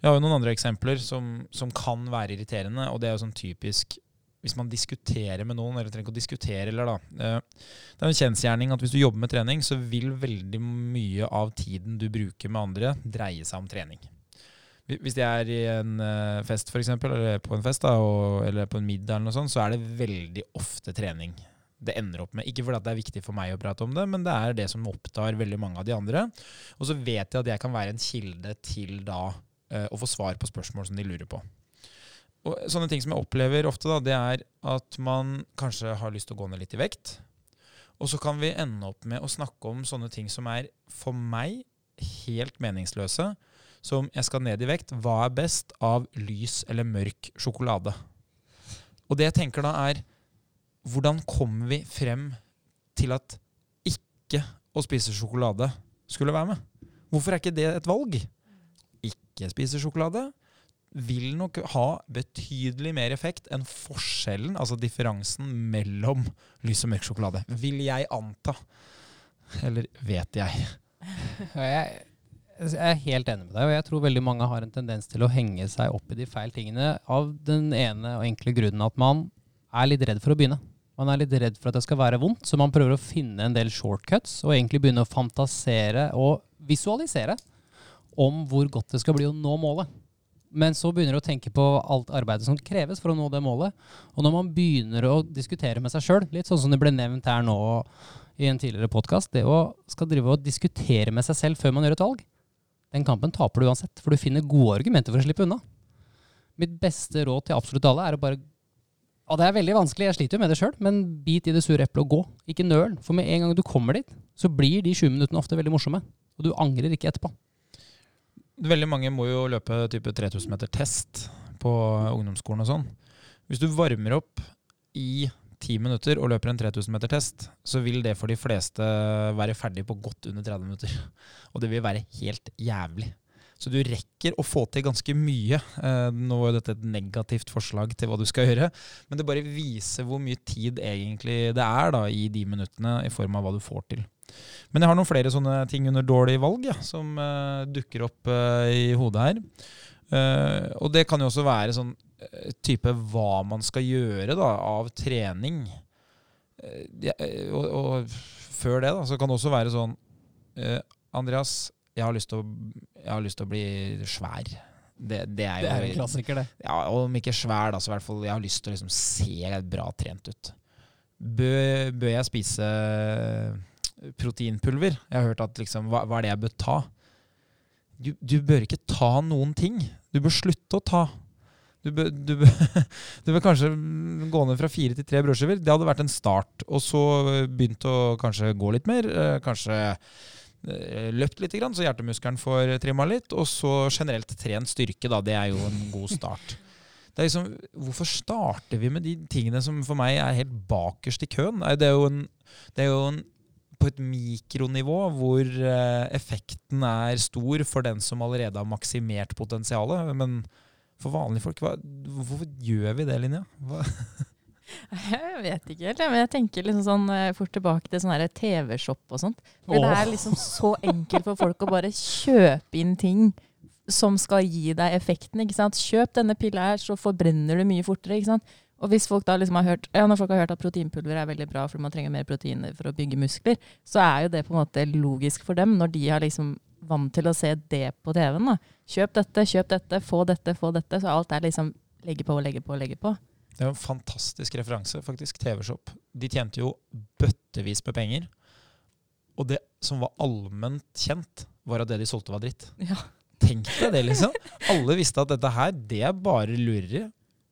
Jeg har jo noen andre eksempler som, som kan være irriterende, og det er jo sånn typisk hvis man diskuterer med noen, eller trenger ikke å diskutere, eller da eh, Det er en kjensgjerning at hvis du jobber med trening, så vil veldig mye av tiden du bruker med andre, dreie seg om trening. Hvis de er i en fest, fest, f.eks., eller på en fest, da, og, eller på en middag, eller noe sånt, så er det veldig ofte trening det ender opp med. Ikke fordi det er viktig for meg å prate om det, men det er det som opptar veldig mange av de andre. Og så vet jeg at jeg kan være en kilde til da uh, å få svar på spørsmål som de lurer på. Og sånne ting som jeg opplever ofte, da, det er at man kanskje har lyst til å gå ned litt i vekt. Og så kan vi ende opp med å snakke om sånne ting som er for meg helt meningsløse. Som jeg skal ned i vekt. Hva er best av lys eller mørk sjokolade? Og det jeg tenker da er hvordan kommer vi frem til at ikke å spise sjokolade skulle være med? Hvorfor er ikke det et valg? Ikke spise sjokolade vil nok ha betydelig mer effekt enn forskjellen, altså differansen mellom lys og mørk sjokolade. Vil jeg anta. Eller vet jeg. Jeg, jeg er helt enig med deg, og jeg tror veldig mange har en tendens til å henge seg opp i de feil tingene av den ene og enkle grunnen at man er litt redd for å begynne. Man er litt redd for at det skal være vondt, så man prøver å finne en del shortcuts og egentlig begynne å fantasere og visualisere om hvor godt det skal bli å nå målet. Men så begynner du å tenke på alt arbeidet som kreves for å nå det målet. Og når man begynner å diskutere med seg sjøl, litt sånn som det ble nevnt her nå i en tidligere podkast, det å skal drive og diskutere med seg selv før man gjør et valg, den kampen taper du uansett. For du finner gode argumenter for å slippe unna. Mitt beste råd til absolutt alle er å bare Og det er veldig vanskelig, jeg sliter jo med det sjøl, men bit i det sure eplet og gå. Ikke nøl. For med en gang du kommer dit, så blir de 20 minuttene ofte veldig morsomme. Og du angrer ikke etterpå. Veldig mange må jo løpe type 3000 meter test på ungdomsskolen og sånn. Hvis du varmer opp i ti minutter og løper en 3000 meter test, så vil det for de fleste være ferdig på godt under 30 minutter. Og det vil være helt jævlig. Så du rekker å få til ganske mye. Nå var jo dette et negativt forslag til hva du skal gjøre, men det bare viser hvor mye tid egentlig det er da, i de minuttene, i form av hva du får til. Men jeg har noen flere sånne ting under dårlig valg ja, som uh, dukker opp uh, i hodet her. Uh, og det kan jo også være sånn type hva man skal gjøre da, av trening. Ja, og, og, før det da, så kan det også være sånn Andreas, jeg har lyst til å, har lyst til å bli svær. Det, det, er jo det er en klassiker, det. Ja, Om ikke svær, da, så i hvert fall jeg har lyst til å liksom se bra trent ut. Bør, bør, jeg spise proteinpulver? Jeg har hørt at liksom, hva, hva er det jeg bør ta? Du, du, bør ikke ta noen ting. Du bør slutte å ta. Du bør, du, bør, du bør, kanskje gå ned fra fire til tre brødskiver. Det hadde vært en start. Og så begynt å kanskje gå litt mer. Eh, kanskje løpt litt, så hjertemuskelen får trimma litt. Og så generelt trent styrke, da. Det er jo en god start. Det er liksom, hvorfor starter vi med de tingene som for meg er helt bakerst i køen? Det er jo, en, det er jo en, på et mikronivå hvor eh, effekten er stor for den som allerede har maksimert potensialet. Men for vanlige folk, hva, hvorfor gjør vi det, Linja? Hva? Jeg vet ikke helt, men jeg tenker liksom sånn eh, fort tilbake til sånn TV-shop og sånt. For. Det er liksom så enkelt for folk å bare kjøpe inn ting som skal gi deg effekten. ikke sant? Kjøp denne pilla her, så forbrenner du mye fortere. ikke sant? Og hvis folk da liksom har hørt ja, når folk har hørt at proteinpulver er veldig bra fordi man trenger mer proteiner for å bygge muskler, så er jo det på en måte logisk for dem når de har liksom vant til å se det på TV-en. da. Kjøp dette, kjøp dette, få dette, få dette. Så alt er liksom legge på, legge på, legge på. Det er en fantastisk referanse, faktisk. TV-Shop. De tjente jo bøttevis med penger. Og det som var allment kjent, var at det de solgte, var dritt. Ja. Tenk deg det, liksom. Alle visste at dette her, det er bare lureri.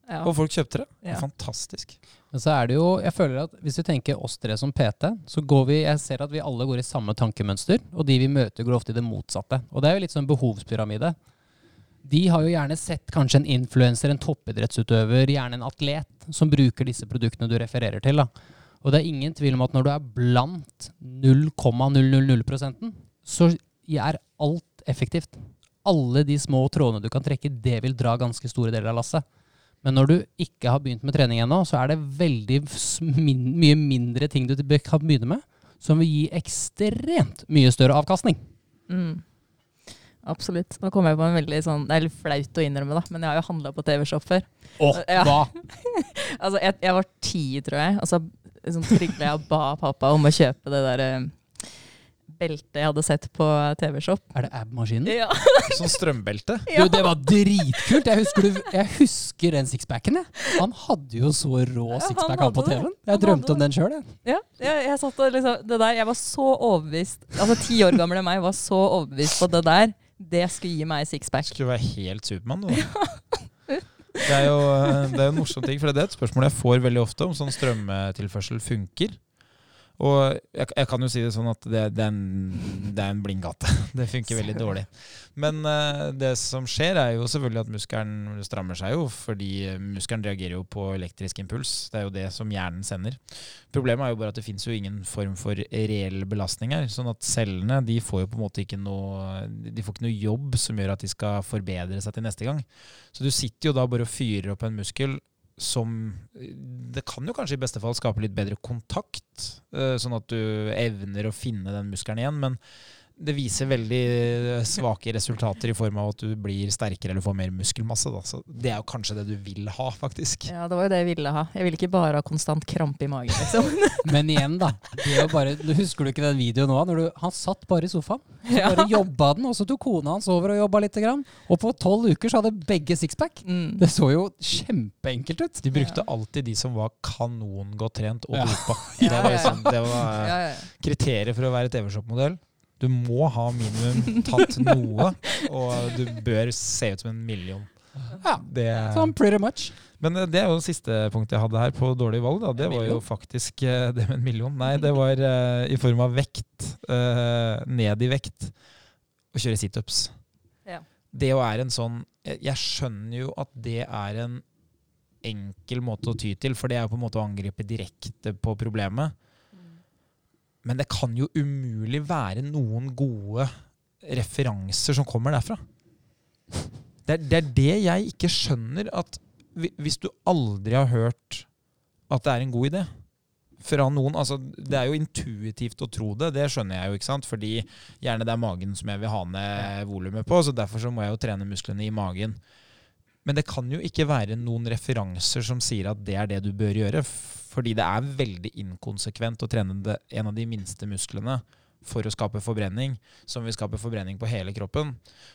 Ja. Og folk kjøpte det. det fantastisk. Men så er det jo, jeg føler at Hvis vi tenker oss tre som PT, så går vi jeg ser at vi alle går i samme tankemønster. Og de vi møter, går ofte i det motsatte. Og det er jo litt sånn behovspyramide de har jo gjerne sett kanskje en influenser, en toppidrettsutøver, gjerne en atlet, som bruker disse produktene du refererer til. Da. Og det er ingen tvil om at når du er blant 0,000% så er alt effektivt. Alle de små trådene du kan trekke, det vil dra ganske store deler av lasset. Men når du ikke har begynt med trening ennå, så er det veldig mye mindre ting du kan begynne med, som vil gi ekstremt mye større avkastning. Mm. Absolutt. Nå kommer jeg på en veldig sånn Det er litt flaut å innrømme, da, men jeg har jo handla på TV-shop før. Åh, ja. hva? altså, jeg, jeg, var ti, tror jeg. Og så liksom, trygla jeg og ba pappa om å kjøpe det der um, beltet jeg hadde sett på TV-shop. Er det ab-maskinen? Ja. sånn strømbelte? Ja. Du, det var dritkult! Jeg husker, jeg husker den sixpacken. Jeg. Han hadde jo så rå ja, sixpack på TV-en. Jeg drømte om den sjøl. Ja, jeg, jeg, satt og liksom, det der, jeg var så overbevist Altså Ti år gamle meg var så overbevist på det der. Det skulle gi meg sixpack. Skulle være helt Supermann, du. Det er jo det er en morsom ting, for det er et spørsmål jeg får veldig ofte, om sånn strømtilførsel funker. Og jeg, jeg, kan jo si det sånn at det, det er en, det er en blindgate. Det funker veldig dårlig. Men uh, det som skjer, er jo selvfølgelig at muskelen strammer seg jo, fordi muskelen reagerer jo på elektrisk impuls. Det er jo det som hjernen sender. Problemet er jo bare at det fins jo ingen form for reell belastning her. Sånn at cellene de får jo på en måte ikke noe De får ikke noe jobb som gjør at de skal forbedre seg til neste gang. Så du sitter jo da bare og fyrer opp en muskel som Det kan jo kanskje i beste fall skape litt bedre kontakt, eh, sånn at du evner å finne den muskelen igjen. Men det viser veldig svake resultater i form av at du blir sterkere eller får mer muskelmasse. Da. Så det er jo kanskje det du vil ha, faktisk. Ja, det var jo det jeg ville ha. Jeg ville ikke bare ha konstant krampe i magen, liksom. Men igjen, da. Det å bare, du Husker du ikke den videoen nå? Når du, han satt bare i sofaen. Så Ja. bare jobba den, og så tok kona hans over og jobba litt. Grann. Og på tolv uker så hadde begge sixpack. Mm. Det så jo kjempeenkelt ut. De brukte alltid de som var kanongodt trent og Ja. dopa. Ja, Det var, ja, ja. liksom, det var Ja, ja. kriteriet for å være TV-shop-modell. Du må ha minimum tatt noe, og du bør se ut som en million. Ja, Det, sånn pretty much. men det er jo det siste punktet jeg hadde her på dårlig valg. Da. Det var jo faktisk eh, det med en million. Nei, det var uh, i form av vekt. Uh, ned i vekt. Å kjøre situps. Ja. Det jo er en sånn jeg, jeg skjønner jo at det er en enkel måte å ty til, for det er jo på en måte å angripe direkte på problemet. Men det kan jo umulig være noen gode referanser som kommer derfra. Det er, det er det jeg ikke skjønner. At hvis du aldri har hørt at det er en god idé fra noen altså Det er jo intuitivt å tro det, det skjønner jeg jo, ikke sant? Fordi gjerne det er magen som jeg vil ha ned volumet på, så derfor så må jeg jo trene musklene i magen. Men det kan jo ikke være noen referanser som sier at det er det du bør gjøre. Fordi det er veldig inkonsekvent å trene en av de minste musklene for å skape forbrenning, som vil skape forbrenning på hele kroppen.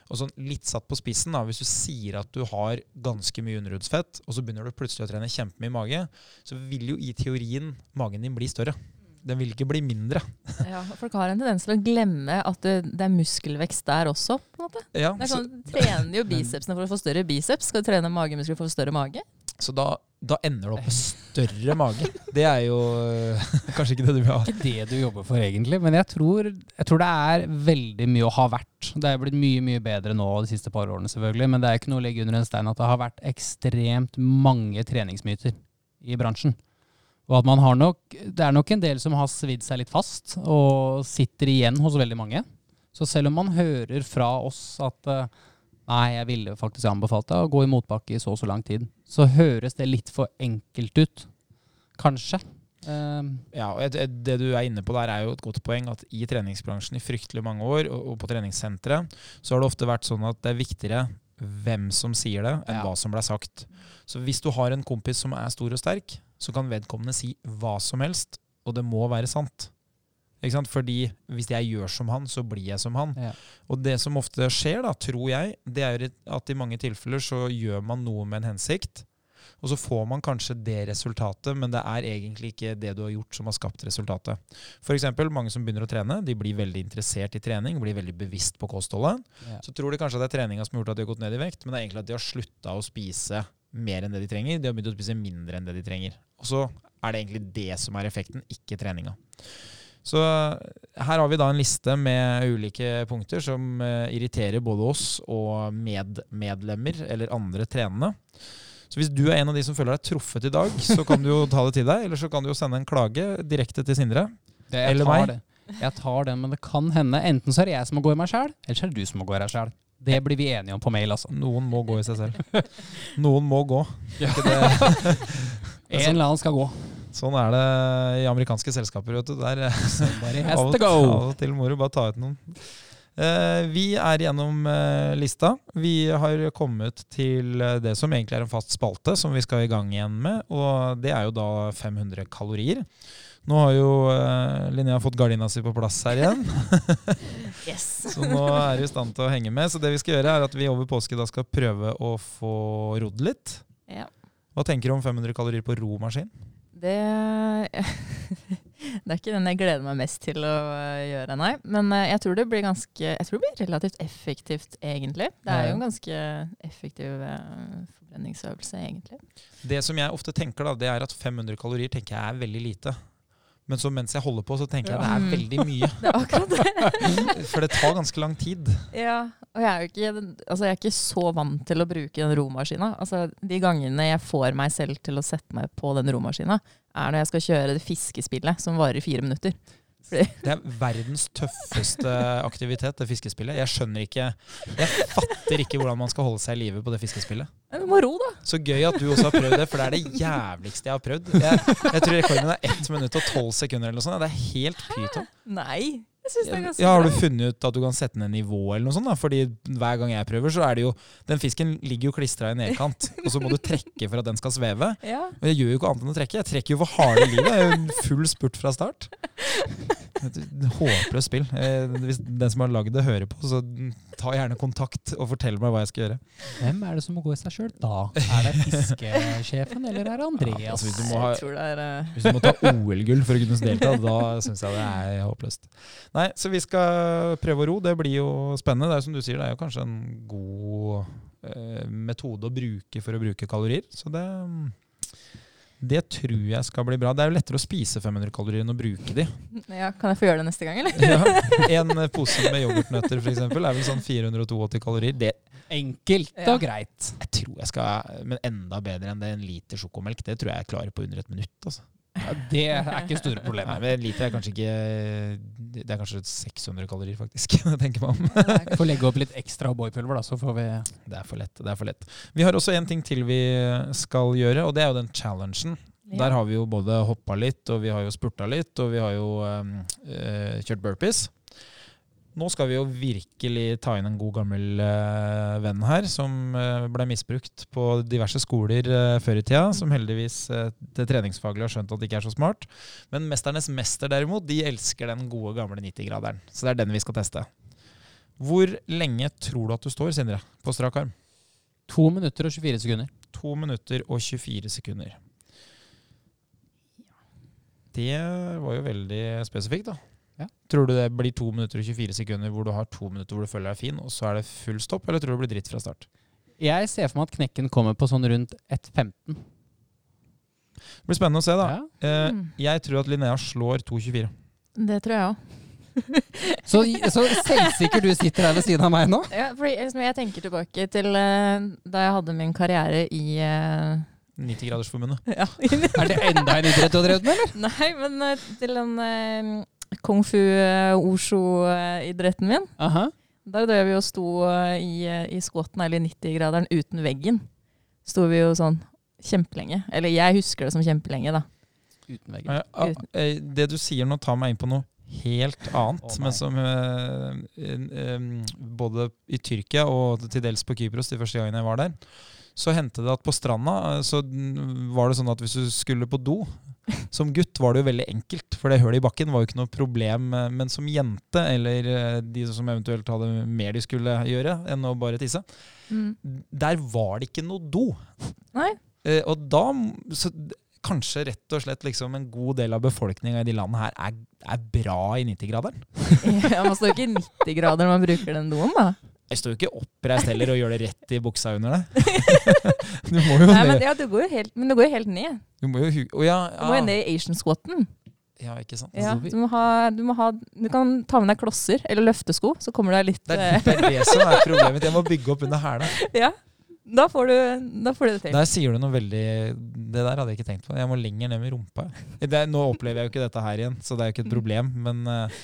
Og sånn litt satt på spissen, da, hvis du sier at du har ganske mye underhudsfett, og så begynner du plutselig å trene kjempemye mage, så vil jo i teorien magen din bli større. Den vil ikke bli mindre. Ja, folk har en tendens til å glemme at det, det er muskelvekst der også. på en måte. Ja, Det er så, sånn, trener jo bicepsene for å få større biceps. Skal du trene magemuskler for å få større mage? så da, da ender du opp med større mage. Det er jo kanskje ikke det du vil ha. ikke det du jobber for, egentlig. Men jeg tror, jeg tror det er veldig mye å ha vært. Det er blitt mye mye bedre nå de siste par årene, selvfølgelig. Men det er ikke noe å legge under en stein at det har vært ekstremt mange treningsmyter i bransjen. Og at man har nok, det er nok en del som har svidd seg litt fast, og sitter igjen hos veldig mange. Så selv om man hører fra oss at eh, nei, jeg ville faktisk anbefalt deg å gå i motbakke i så og så lang tid, så høres det litt for enkelt ut. Kanskje. Um, Ja, og et- et- Det du er inne på der, er jo et godt poeng. At i treningsbransjen i fryktelig mange år, og på treningssentre, så har det ofte vært sånn at det er viktigere hvem som sier det, enn Ja. hva som ble sagt. Så hvis du har en kompis som er stor og sterk, så kan vedkommende si hva som helst, og det må være sant. Ikke sant? Fordi hvis jeg gjør som han, så blir jeg som han. Ja. Og det som ofte skjer, da, tror jeg, det er at i mange tilfeller så gjør man noe med en hensikt. Og så får man kanskje det resultatet, men det er egentlig ikke det du har gjort som har skapt resultatet. Eksempel, mange som begynner å trene, de blir veldig interessert i trening, blir veldig bevisst på kostholdet. Ja. Så tror de kanskje at det er treninga som har gjort at de har gått ned i vekt, men det er egentlig at de har slutta å spise mer enn det de trenger. De har begynt å spise mindre enn det de trenger. Og så er det egentlig det som er effekten, ikke treninga. Så her har vi da en liste med ulike punkter som eh, irriterer både oss og medmedlemmer eller andre trenende. Så hvis du er en av de som føler deg truffet i dag, så kan du jo ta det til deg. Eller så kan du jo sende en klage direkte til Sindre. Det, Eller meg. Det. Jeg tar den, men det kan hende. Enten så er det jeg som må gå i meg sjæl, eller så er det du som må gå i deg sjæl. Det blir vi enige om på mail, altså. Noen må gå i seg selv. Noen må gå. Ja. En eller annen skal gå. Sånn er det i amerikanske selskaper. vet du. Der, Somebody av, og, av og til må du bare ta ut noen. Uh, vi er gjennom uh, lista. Vi har kommet til eh, det som egentlig er en fast spalte, som vi skal i gang igjen med. Og det er jo da 500 kalorier. Nå har jo eh, Linnea fått gardina si på plass her igjen. Yes. Så nå er du i stand til å henge med. Så det vi skal gjøre, er at vi over påske da skal prøve å få rodd litt. Ja. Hva tenker du om 500 kalorier på romaskin? Det, det er ikke den jeg gleder meg mest til å øh, gjøre, nei. Men øh, jeg tror det blir ganske Jeg tror det blir relativt effektivt, egentlig. Det er jo en ganske effektiv forbrenningsøvelse, egentlig. Det som jeg ofte tenker, da, det er at 500 kalorier tenker jeg er veldig lite. Men så mens jeg holder på, så tenker jeg det er veldig mye. Det er akkurat det. For det tar ganske lang tid. Ja, og jeg er ikke, altså jeg er ikke så vant til å bruke den romaskina. Altså, de gangene jeg får meg selv til å sette meg på den romaskina, er når jeg skal kjøre det fiskespillet som varer i fire minutter. Fordi, Det er verdens tøffeste aktivitet, det fiskespillet. Jeg skjønner ikke Jeg fatter ikke hvordan man skal holde seg i live på det fiskespillet. Du må ro, da. Så gøy at du også har prøvd det, for det er det jævligste jeg har prøvd. Jeg, jeg tror rekorden er 1 minutt og tolv sekunder eller noe sånt. Det er helt pyton. Nei. Jeg synes det er ganske Ja, Har du funnet ut at du kan sette ned nivå eller noe sånt? da? Fordi hver gang jeg prøver, så er det jo Den fisken ligger jo klistra i nedkant, og så må du trekke for at den skal sveve. Ja. Og jeg gjør jo ikke annet enn å trekke. Jeg trekker jo for harde livet. Jeg er jo full spurt fra start. Et håpløst spill. Eh, Hvis den som har lagd det, hører på, så ta gjerne kontakt og fortell meg hva jeg skal gjøre. Hvem er det som må gå i seg sjøl da? Er det fiskesjefen, eller er det Ja, Andreas? altså, hvis du må ha Jeg tror det er eh, Hvis du må ta OL-gull for å kunne delta, da syns jeg det er håpløst. Nei, så vi skal prøve å ro. Det blir jo spennende. Det er som du sier, det er jo kanskje en god eh, metode å bruke for å bruke kalorier. Så det det tror jeg skal bli bra. Det er jo lettere å spise 500 kalorier enn å bruke de. ja, Kan jeg få gjøre det neste gang, eller? Ja, en pose med yoghurtnøtter for eksempel, er vel sånn 482 kalorier. Det Enkelt Ja. og greit. jeg tror jeg skal Men enda bedre enn det en liter sjokomelk. Det tror jeg jeg klarer på under et minutt. Altså. Ja, det er ikke store Nei, problemer. men liter er kanskje ikke Det er kanskje 600 kalorier, faktisk. jeg tenker meg om. Får legge opp litt ekstra O'boy-pulver, da, så får vi Det er for lett. det er for lett. Vi har også en ting til vi skal gjøre, og det er jo den challengen. Der har vi jo både hoppa litt, og vi har jo spurta litt, og vi har jo um, eh, kjørt burpees. Nå skal vi jo virkelig ta inn en god gammel uh, venn her, som uh, ble misbrukt på diverse skoler uh, før i tida, som heldigvis det treningsfaglige har skjønt at det ikke er så smart. Men mesternes mester derimot, de elsker den gode gamle 90-graderen. Så det er den vi skal teste. Hvor lenge tror du at du står, Sindre, på strak arm? To minutter og 24 sekunder. To minutter og 24 sekunder. Det var jo veldig spesifikt, da. Ja. Tror du det blir to minutter og 24 sekunder hvor du har to minutter hvor du føler deg fin, og så er det full stopp, eller tror du det blir dritt fra start? Jeg ser for meg at knekken kommer på sånn rundt 1,15. Det blir spennende å se, da. Ja. Eh, Mm. jeg tror at Linnea slår 2,24. Det tror jeg òg. Så, så selvsikker du sitter her ved siden av meg nå? Ja, fordi liksom, jeg tenker tilbake til uh, da jeg hadde min karriere i uh, 90-gradersforbundet. ja. Er det enda en idrett du har drevet med, eller? Nei, men uh, til en uh, kung fu uh, osho-idretten min. Aha. Der drev vi og sto eh, i, eh, i squatten, eller i 90-graderen, uten veggen. Sto vi jo sånn kjempelenge. Eller jeg husker det som kjempelenge, da. Uten veggen. Eh, eh, det du sier nå, tar meg inn på noe helt annet. Oh, men som uh, em, Både i Tyrkia og til dels på Kypros de første gangene jeg var der, så hendte det at på stranda eh, så var det sånn at hvis du skulle på do som gutt var det jo veldig enkelt, for det hullet i bakken var jo ikke noe problem. eh, Men som jente, eller eh, de som eventuelt hadde mer de skulle gjøre enn å bare tisse, der var det ikke noe do. Nei. Eh, og da så, Kanskje rett og slett liksom en god del av befolkninga i de landene her er, er bra i 90-graderen. Ja, man står jo ikke i 90 grader når man bruker den doen, da. Jeg står jo ikke oppreist heller og gjør det rett i buksa under deg. du må jo Nei, men, ja, du går jo helt, men du går jo helt ned. Du må jo hu Oh, ja, Du må jo ned i Asian squatten. ja, ikke sant. Ja, du, må ha, du, må ha, du kan ta med deg klosser eller løftesko, så kommer du deg litt Det er, eh, det er det som er problemet mitt. Jeg må bygge opp under hæla. Ja, da får, du, da får du det til. Der sier du noe veldig Det der hadde jeg ikke tenkt på. Jeg må lenger ned med rumpa. Det, nå opplever jeg jo ikke dette her igjen, så det er jo ikke et problem. Men eh,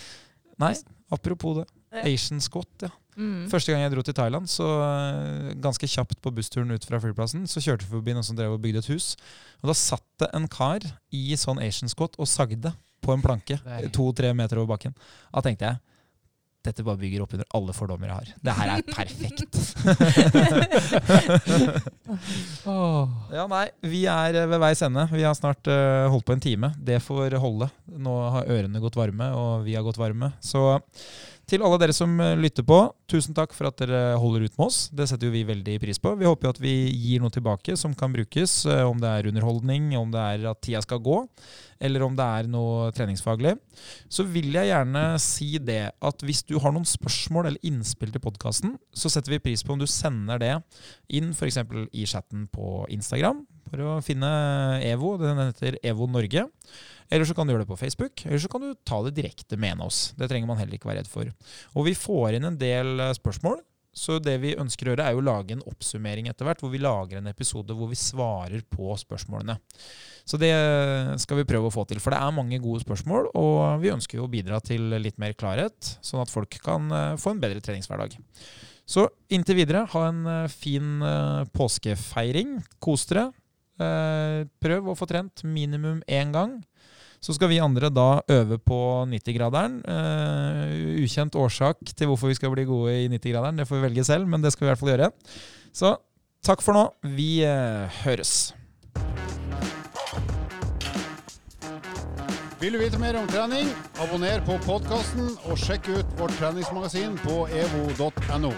nei, apropos det. Asian squat, ja. Mm. Første gang jeg dro til Thailand, så eh, ganske kjapt på bussturen ut fra flyplassen, så kjørte vi forbi noen som drev og bygde et hus. Og da satt det en kar i sånn Asian squat og sagde på en planke to-tre meter over bakken. Da tenkte jeg dette bare bygger opp under alle fordommer jeg har. Det her er perfekt. ja, nei, vi er ved veis ende. Vi har snart uh, holdt på en time. Det får holde. Nå har ørene gått varme, og vi har gått varme. Så til alle dere som eh, lytter på, tusen takk for at dere holder ut med oss. Det setter jo vi veldig pris på. Vi håper jo at vi gir noe tilbake som kan brukes, eh, om det er underholdning, om det er at tida skal gå, eller om det er noe treningsfaglig. Så vil jeg gjerne si det at hvis du har noen spørsmål eller innspill til podkasten, så setter vi pris på om du sender det inn f.eks. i chatten på Instagram for å finne EVO. Den heter EVO Norge. Eller så kan du gjøre det på Facebook, eller så kan du ta det direkte med oss. Det trenger man heller ikke være redd for. Og vi får inn en del eh, spørsmål. Så det vi ønsker å gjøre, er å lage en oppsummering etter hvert, hvor vi lager en episode hvor vi svarer på spørsmålene. Så det skal vi prøve å få til, for det er mange gode spørsmål, og vi ønsker jo å bidra til litt mer klarhet, sånn at folk kan eh, få en bedre treningshverdag. Så inntil videre, ha en eh, fin påskefeiring. Kos dere. Prøv å få trent minimum én gang. Så skal vi andre da øve på 90-graderen. Uh, ukjent årsak til hvorfor vi skal bli gode i 90-graderen, det får vi velge selv, men det skal vi i hvert fall gjøre. Så takk for nå. Vi uh, høres. Vil du vite mer om trening, abonner på podkasten og sjekk ut vårt treningsmagasin på evo.no.